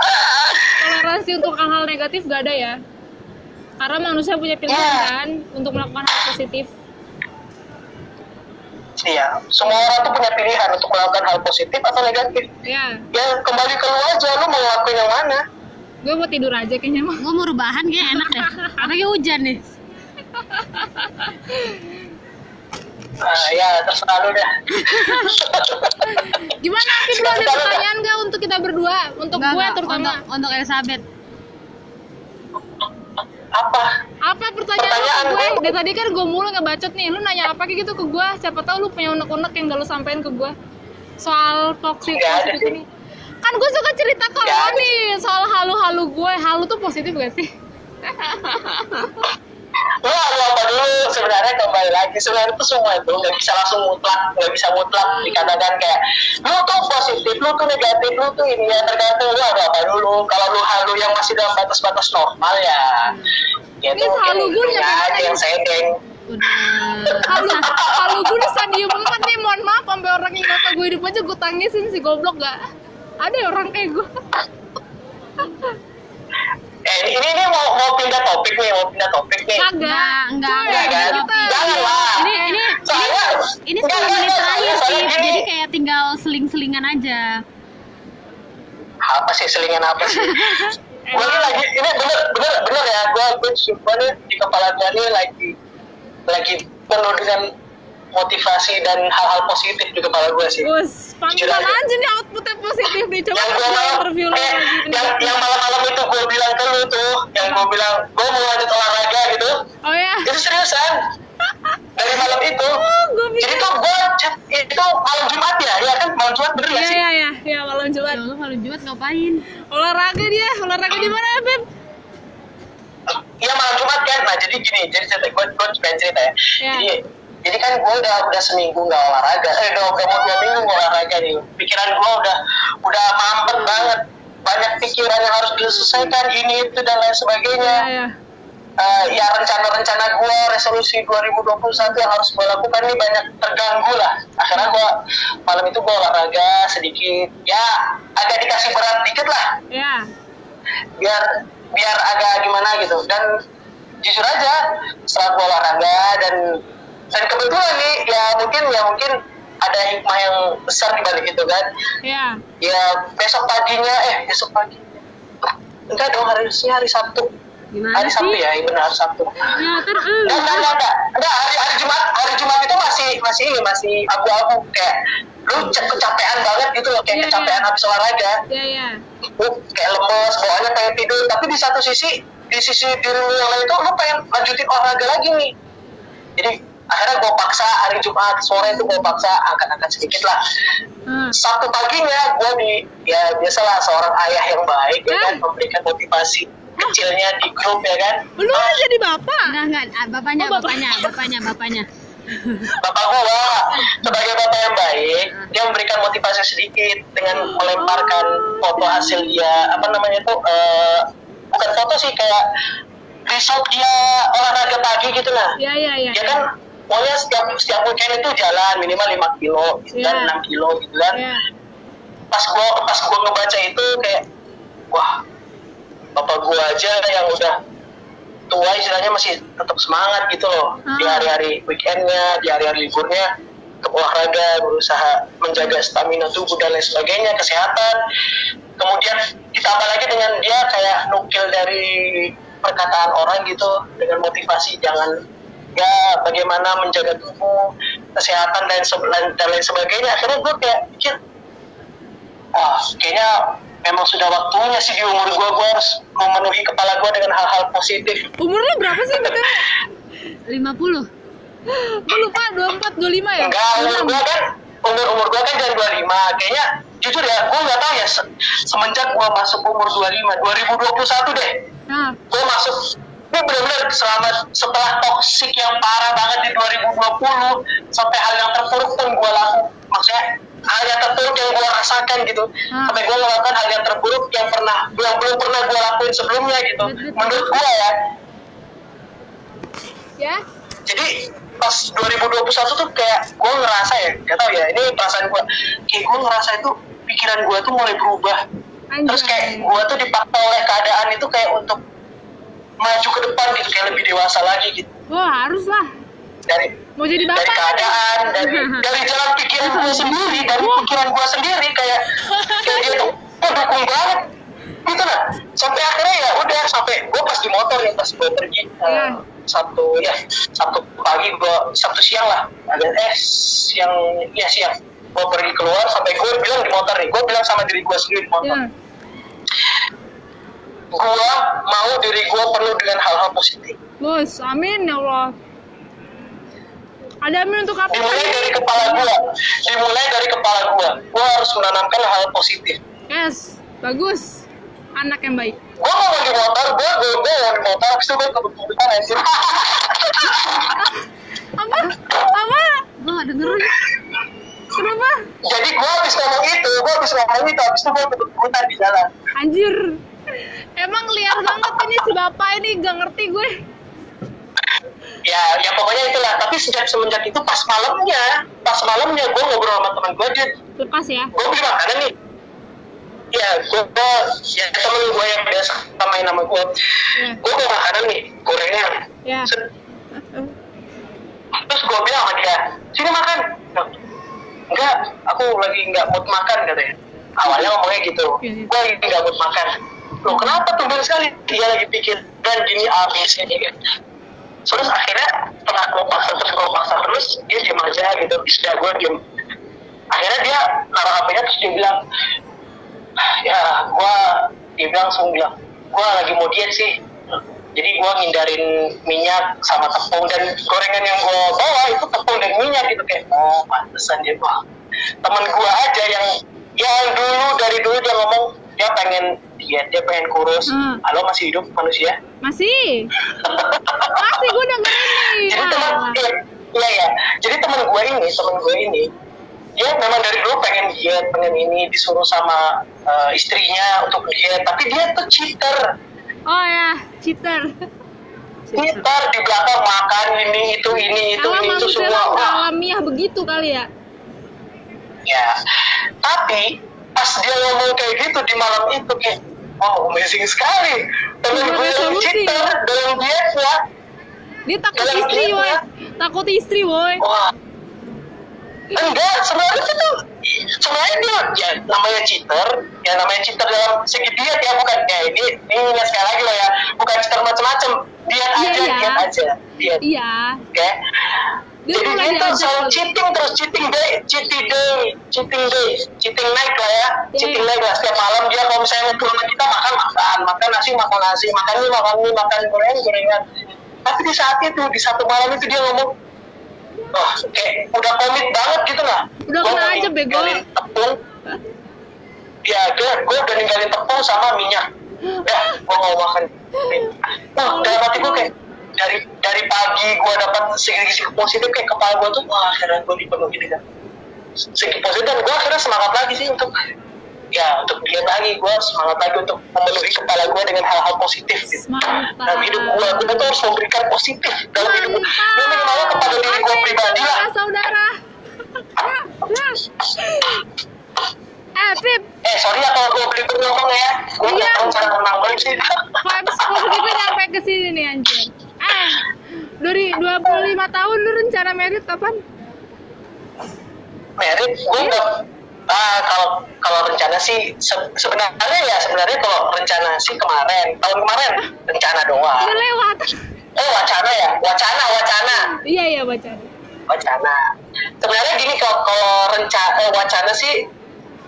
A: toleransi untuk hal-hal negatif gak ada ya? Karena manusia punya pilihan
C: Ya.
A: kan untuk melakukan hal positif.
C: Iya, semua orang tuh punya pilihan untuk melakukan hal positif atau negatif.
A: ya
C: Ya kembali ke lu aja, lu mau ngelakuin yang mana?
A: gue mau tidur aja kayaknya mah
B: Gue mau rebahan kayak enak deh. [laughs] Apalagi hujan nih. [laughs]
C: Nah, ya terserah lu dah. [laughs]
A: gimana Fit lu ada pertanyaan gak untuk kita berdua? Untuk gue
B: enggak.
A: terutama.
B: Untuk, untuk Elizabeth.
C: Apa?
A: apa pertanyaan,
C: Pertanyaan
A: lu ke gue?
C: gua-
A: dari tadi kan gue mulu ngebacot nih. Lu nanya apa kayak gitu ke gue siapa tahu lu punya unek-unek yang gak lu sampein ke gue soal toxic positif ini. Kan gue suka cerita ke lo nih soal halu-halu gue. Halu tuh positif gak sih [laughs]
C: Lu lu apa dulu sebenarnya kembali lagi. Sebenarnya itu semua itu nggak bisa langsung mutlak nggak bisa mutlak dikatakan kayak lu tuh positif lu tuh negatif lu tuh ini ya tergantung lu ada apa dulu. Kalau lu halu yang masih dalam batas-batas normal ya ya
A: Ini halu gue nyampe
C: aja yang
A: nih?
C: sedeng
B: Udah.
A: halu halu gue udah stadium banget nih mohon maaf sampai orang yang kata gue hidup aja gue tangisin si goblok gak ada ya orang kayak gue
C: eh ini ini mau mau pindah topik nih mau pindah topik nih
B: Enggak, enggak,
C: enggak, kan? Jangan lah.
B: Ini ini
C: soalnya
B: ini
C: enggak,
B: 10
C: enggak,
B: menit terakhir sih. Jadi kayak tinggal seling-selingan aja.
C: apa sih selingan apa sih [laughs] gue ini lagi ini bener bener bener ya gue gue sumpah nih di kepala gue nih lagi lagi penuh dengan motivasi dan hal-hal positif di kepala gue sih.
A: Bus, pantesan
C: Jujur aja.
A: aja nih outputnya positif nih. Coba
C: yang gue malam
A: interview lo
C: eh,
A: lagi
C: yang yang malam-malam itu gue bilang ke lu tuh yang gue bilang gue mau lanjut olahraga gitu.
A: Oh ya?
C: itu seriusan. Dari malam itu. [laughs]
A: Oh, gue
C: jadi tuh gue itu malam Jumat ya? Ya kan? Malam Jumat bener
A: Iya,
C: gak sih?
A: iya, iya, iya, malam
B: Ya
A: Jumat
B: Allah kalau Jumat ngapain?
A: Olahraga dia, olahraga di mana ya, Beb?
C: Iya malam Jumat kan, nah jadi gini, jadi cerita gue gue pengen cerita ya.
A: Ya.
C: Jadi jadi kan gue udah udah seminggu nggak olahraga, eh udah udah mau dua minggu nggak olahraga nih. Pikiran gue udah udah mampet banget, banyak pikiran yang harus diselesaikan ini itu dan lain sebagainya.
A: Iya, iya.
C: Eh, ya rencana-rencana gue resolusi 2021 yang harus gue lakukan ini banyak terganggu lah. Akhirnya gue malam itu gue olahraga sedikit, ya agak dikasih berat dikit lah.
A: Iya.
C: Biar biar agak gimana gitu. Dan jujur aja setelah gue olahraga dan dan kebetulan nih ya mungkin ya mungkin ada hikmah yang besar di balik itu kan.
A: Iya
C: ya besok paginya eh besok pagi. Enggak dong hari ini hari Sabtu.
B: Gimana
C: hari Sabtu
B: sih?
C: ya iya benar hari Sabtu.
B: Ya, ter
C: enggak enggak enggak enggak. Enggak hari hari Jumat hari Jumat itu masih masih ini masih abu-abu. Kayak lu kecapean banget gitu loh kayak
A: Iya,
C: kecapean
A: iya.
C: habis olahraga.
A: Iya, iya
C: lu kayak lemes, bawaannya pengen tidur, tapi di satu sisi, di sisi diri lu yang lain itu lu pengen lanjutin olahraga lagi nih. Jadi akhirnya gue paksa hari Jumat sore itu gue paksa angkat-angkat sedikit lah.
A: Hmm.
C: Sabtu paginya gue di ya biasalah seorang ayah yang baik ya kan memberikan motivasi kecilnya di grup ya kan.
A: Lu udah jadi bapak?
B: Enggak, enggak. Ah, Bapaknya,
A: Oh, bapak.
B: bapaknya, bapaknya, bapaknya.
C: Bapak gua sebagai bapak yang baik dia memberikan motivasi sedikit dengan melemparkan foto hasil dia apa namanya itu eh, bukan foto sih kayak result dia olahraga pagi gitu lah
A: Iya, iya, iya
C: dia kan pokoknya setiap setiap weekend itu jalan minimal 5 kilo gitu kan
A: Iya.
C: 6 kilo gitu kan
A: Iya
C: pas gua pas gua ngebaca itu kayak wah bapak gua aja yang udah tua istilahnya masih tetap semangat gitu loh di
A: Ah.
C: hari-hari weekendnya di hari-hari liburnya ke olahraga berusaha menjaga stamina tubuh dan lain sebagainya kesehatan kemudian ditambah lagi dengan dia kayak nukil dari perkataan orang gitu dengan motivasi jangan ya bagaimana menjaga tubuh kesehatan dan se- dan lain sebagainya. Akhirnya gue kayak pikir ah kayaknya memang sudah waktunya sih di umur gue gue harus memenuhi kepala gue dengan hal-hal positif.
A: Umur lu berapa sih, betul?
B: 50.
A: Gue lupa, 24, 25 ya?
C: enggak umur gue kan umur umur gue kan jangan 25 kayaknya jujur ya gue nggak tahu ya se- semenjak gue masuk umur 25 2021 deh.
A: Nah,
C: gue masuk ini benar-benar selama setelah toksik yang parah banget di 2020 sampai hal yang terpuruk pun gue laku maksudnya hal yang terpuruk yang gue rasakan gitu.
A: Hmm.
C: sampai gue melakukan hal yang terburuk yang pernah yang belum pernah gue lakuin sebelumnya gitu. Menurut gue ya.
A: Ya?
C: Jadi pas 2021 tuh kayak gue ngerasa ya gak tau ya ini perasaan gue kayak gue ngerasa itu pikiran gue tuh mulai berubah. Terus kayak gue tuh dipaksa oleh keadaan itu kayak untuk maju ke depan gitu kayak lebih dewasa lagi gitu.
A: Wah, harus lah
C: dari
A: Mau jadi bapak?
C: dari keadaan [laughs] dari dari jalan pikiran gue sendiri dari pikiran gue sendiri kayak kayak dia tuh oh, dukung banget. Gitu lah. Sampai akhirnya ya udah sampai gue pas di motor ya pas gue pergi eh,
A: Iya.
C: sabtu ya sabtu pagi gue sabtu siang lah ada eh siang ya siang. Gue pergi keluar sampai gue bilang di motor nih gue bilang sama diri gue sendiri di motor
A: Iya.
C: Gue mau diri gue penuh dengan hal-hal positif
A: Bos, amin ya Allah. Ada amin untuk apa?
C: dimulai dari kepala gue dimulai dari kepala gue gue harus menanamkan hal positif
A: Yes, bagus. Anak yang baik.
C: gue mau di motor gue gue gue mau di motor habis itu gue kebetulan anjir
A: Apa? Apa?
B: Gue gak dengerin.
A: Kenapa?
C: jadi gue habis ngomong itu gue habis ngomong itu habis itu gue kebetulan di jalan
A: Anjir. Emang liar banget ini si bapak ini gak ngerti gue.
C: ya ya pokoknya itulah tapi sejak semenjak itu pas malamnya pas malamnya gue ngobrol sama teman gue dia
A: Lepas ya.
C: gue beli makanan nih ya gue gue ya temen gue yang biasa main sama gue
A: Ya.
C: gue beli makanan nih gorengan
A: Ya.
C: Set. terus gue bilang sama dia sini makan enggak aku lagi nggak mood makan katanya awalnya ngomongnya gitu
A: Iya, iya.
C: gue lagi nggak mood makan loh kenapa tuh sekali? Dia lagi pikir dan gini A B C D gitu terus akhirnya setelah gue paksa terus gue paksa terus dia diem aja gitu. Sudah gue diem akhirnya dia naruh HP-nya terus dia bilang ya gue dia bilang langsung bilang gue lagi mau diet sih. Jadi gue ngindarin minyak sama tepung dan gorengan yang gue bawa itu tepung dan minyak gitu kayak oh pantesan dia wah temen gue aja yang yang dulu dari dulu dia ngomong dia pengen diet dia pengen kurus
A: Hmm.
C: halo masih hidup manusia
A: Masih. Masih gue dengerin nih.
C: jadi teman
A: Ah.
C: iya iya ya jadi teman gue ini teman gue ini dia memang dari dulu pengen diet pengen ini disuruh sama eh, istrinya untuk diet tapi dia tuh cheater
A: Oh ya, cheater.
C: cheater di belakang makan ini itu ini itu ini itu semua Wah,
A: alamiah begitu kali ya?
C: ya tapi pas dia ngomong kayak gitu di malam itu kayak oh amazing sekali temen gue yang
A: resolusi.
C: cheater dalam dietnya
A: Dia takut
C: Dalam
A: istri,
C: diet,
A: woi.
C: ya.
A: Takut istri, woi.
C: Wah. Enggak, sebenarnya itu sebenarnya dia ya namanya cheater, ya namanya cheater dalam segi diet ya bukan ya ini ini sekali lagi loh ya, bukan cheater macam-macam, diet
A: Iya,
C: aja,
A: iya.
C: diet aja, diet,
A: Iya.
C: oke.
A: Dia
C: Jadi
A: mulai
C: dia tuh
A: diajak
C: selalu cheating terus cheating day, cheating day, cheating day, cheating night lah ya,
A: Iya.
C: cheating night lah setiap malam dia kalau misalnya ngumpul sama kita makan makan, makan nasi makan nasi, makan mie makan mie, makan gorengan gorengan. Tapi di saat itu di satu malam itu dia ngomong, wah kayak udah komit banget gitu lah.
A: Udah kena aja, bego.
C: tepung, ya gue gue udah ninggalin tepung sama minyak. [gasps] Ya, gue mau makan. [laughs] Nah, dalam hati gue kayak dari dari pagi gue dapat segi-segi positif kayak kepala gue tuh wah akhirnya gue dipenuhi dengan segi positif. Dan gue akhirnya semangat lagi sih untuk ya untuk diet lagi. Gue semangat lagi untuk memenuhi kepala gue dengan hal-hal positif gitu.
A: Mantap.
C: dalam hidup gue gue tuh harus memberikan positif. Dalam hidup gue ya minimalnya kepada diri gue pribadi lah.
A: Saudara, eh, Pip,
C: eh sorry ya kalau gue beli ngomong ya. Gue
A: Iya.
C: nggak tahu cara menang banget sih.
A: Vibes positifnya nyampe ke sini nih anjir. Eh, dari 25 tahun lu rencana merit kapan?
C: merit? Gue ah kalau kalau rencana sih se- sebenarnya ya sebenarnya kalau rencana sih kemarin. Tahun kemarin rencana doang.
A: Udah lewat.
C: oh wacana ya? Wacana wacana.
A: Iya, iya baca.
C: wacana. Sebenarnya gini kalau kalau rencana eh, wacana sih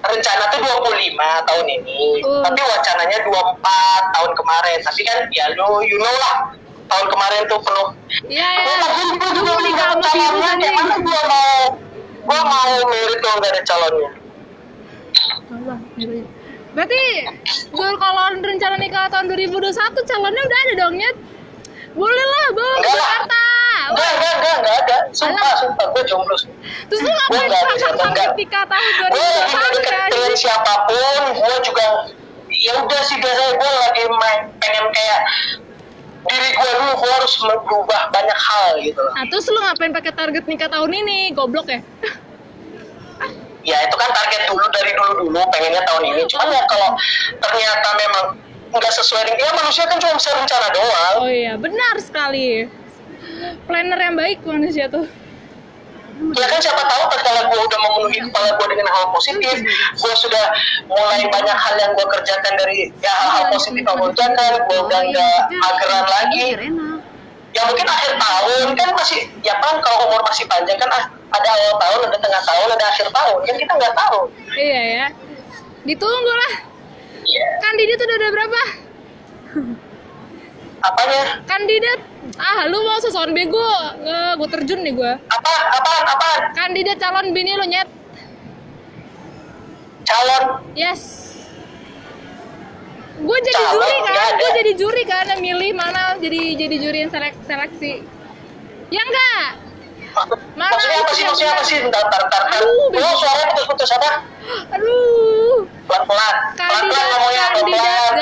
C: rencana tuh 25 tahun ini.
A: Oh.
C: tapi wacananya 24 tahun kemarin. Tapi kan ya lu you know lah tahun kemarin tuh penuh
A: Iya, iya.
C: Gua lagi gue juga
A: nikah sama
C: calonnya
A: virus anjing.
C: mana gue mau gue mau merit kalau nggak ada calonnya
A: Allah. Berarti gue kalau rencana nikah tahun 2021 calonnya udah ada dong, Nyet? Boleh lah, Bang. Jakarta.
C: enggak enggak enggak enggak ada sumpah
A: Alah.
C: sumpah gue jomblo
A: Terus lu ngapain
C: enggak.
A: nikah tahun
C: gue lagi nggak
A: 2021
C: deket
A: ya,
C: dengan
A: anjing?
C: siapa pun gue juga ya udah sih biasanya gue lagi main pengen kayak diri gue dulu gue harus berubah banyak hal gitu
A: Nah, terus lu ngapain pakai target nikah tahun ini? Goblok ya?
C: ya itu kan target dulu dari dulu dulu pengennya tahun ini cuman ya kalau ternyata memang nggak sesuai dengan ya manusia kan cuma bisa rencana doang
A: Oh iya, benar sekali. planner yang baik manusia tuh
C: ya kan siapa tahu tatkala gue udah memenuhi kepala gue dengan hal positif gue sudah mulai banyak hal yang gue kerjakan dari ya hal-hal positif yang gue kerjakan gue udah nggak mageran lagi. ya mungkin akhir tahun kan masih ya kan kalau umur masih panjang kan ah, ada awal tahun ada tengah tahun ada akhir tahun kan kita nggak tahu.
A: Iya ya ditunggu lah.
C: Iya.
A: kandidat udah ada berapa [laughs]
C: apanya?
A: Kandidat ah lu mau sesuatu bego nggak gue terjun nih gue
C: apa apa apa
A: kandidat calon bini lu nyet.
C: Calon?
A: Yes. Gue jadi
C: Calon,
A: juri
C: nggak
A: kan gue jadi juri kan yang milih mana jadi jadi juri yang selek seleksi. Ya enggak? Mana
C: maksudnya apa sih maksudnya apa sih? Bentar bentar bentar.
A: Aduh,
C: lo suaranya putus-putus apa?
A: Aduh.
C: Pelan-pelan. Pelan-pelan
A: kandidat
C: ngomongnya
A: kandidat
C: pelan-pelan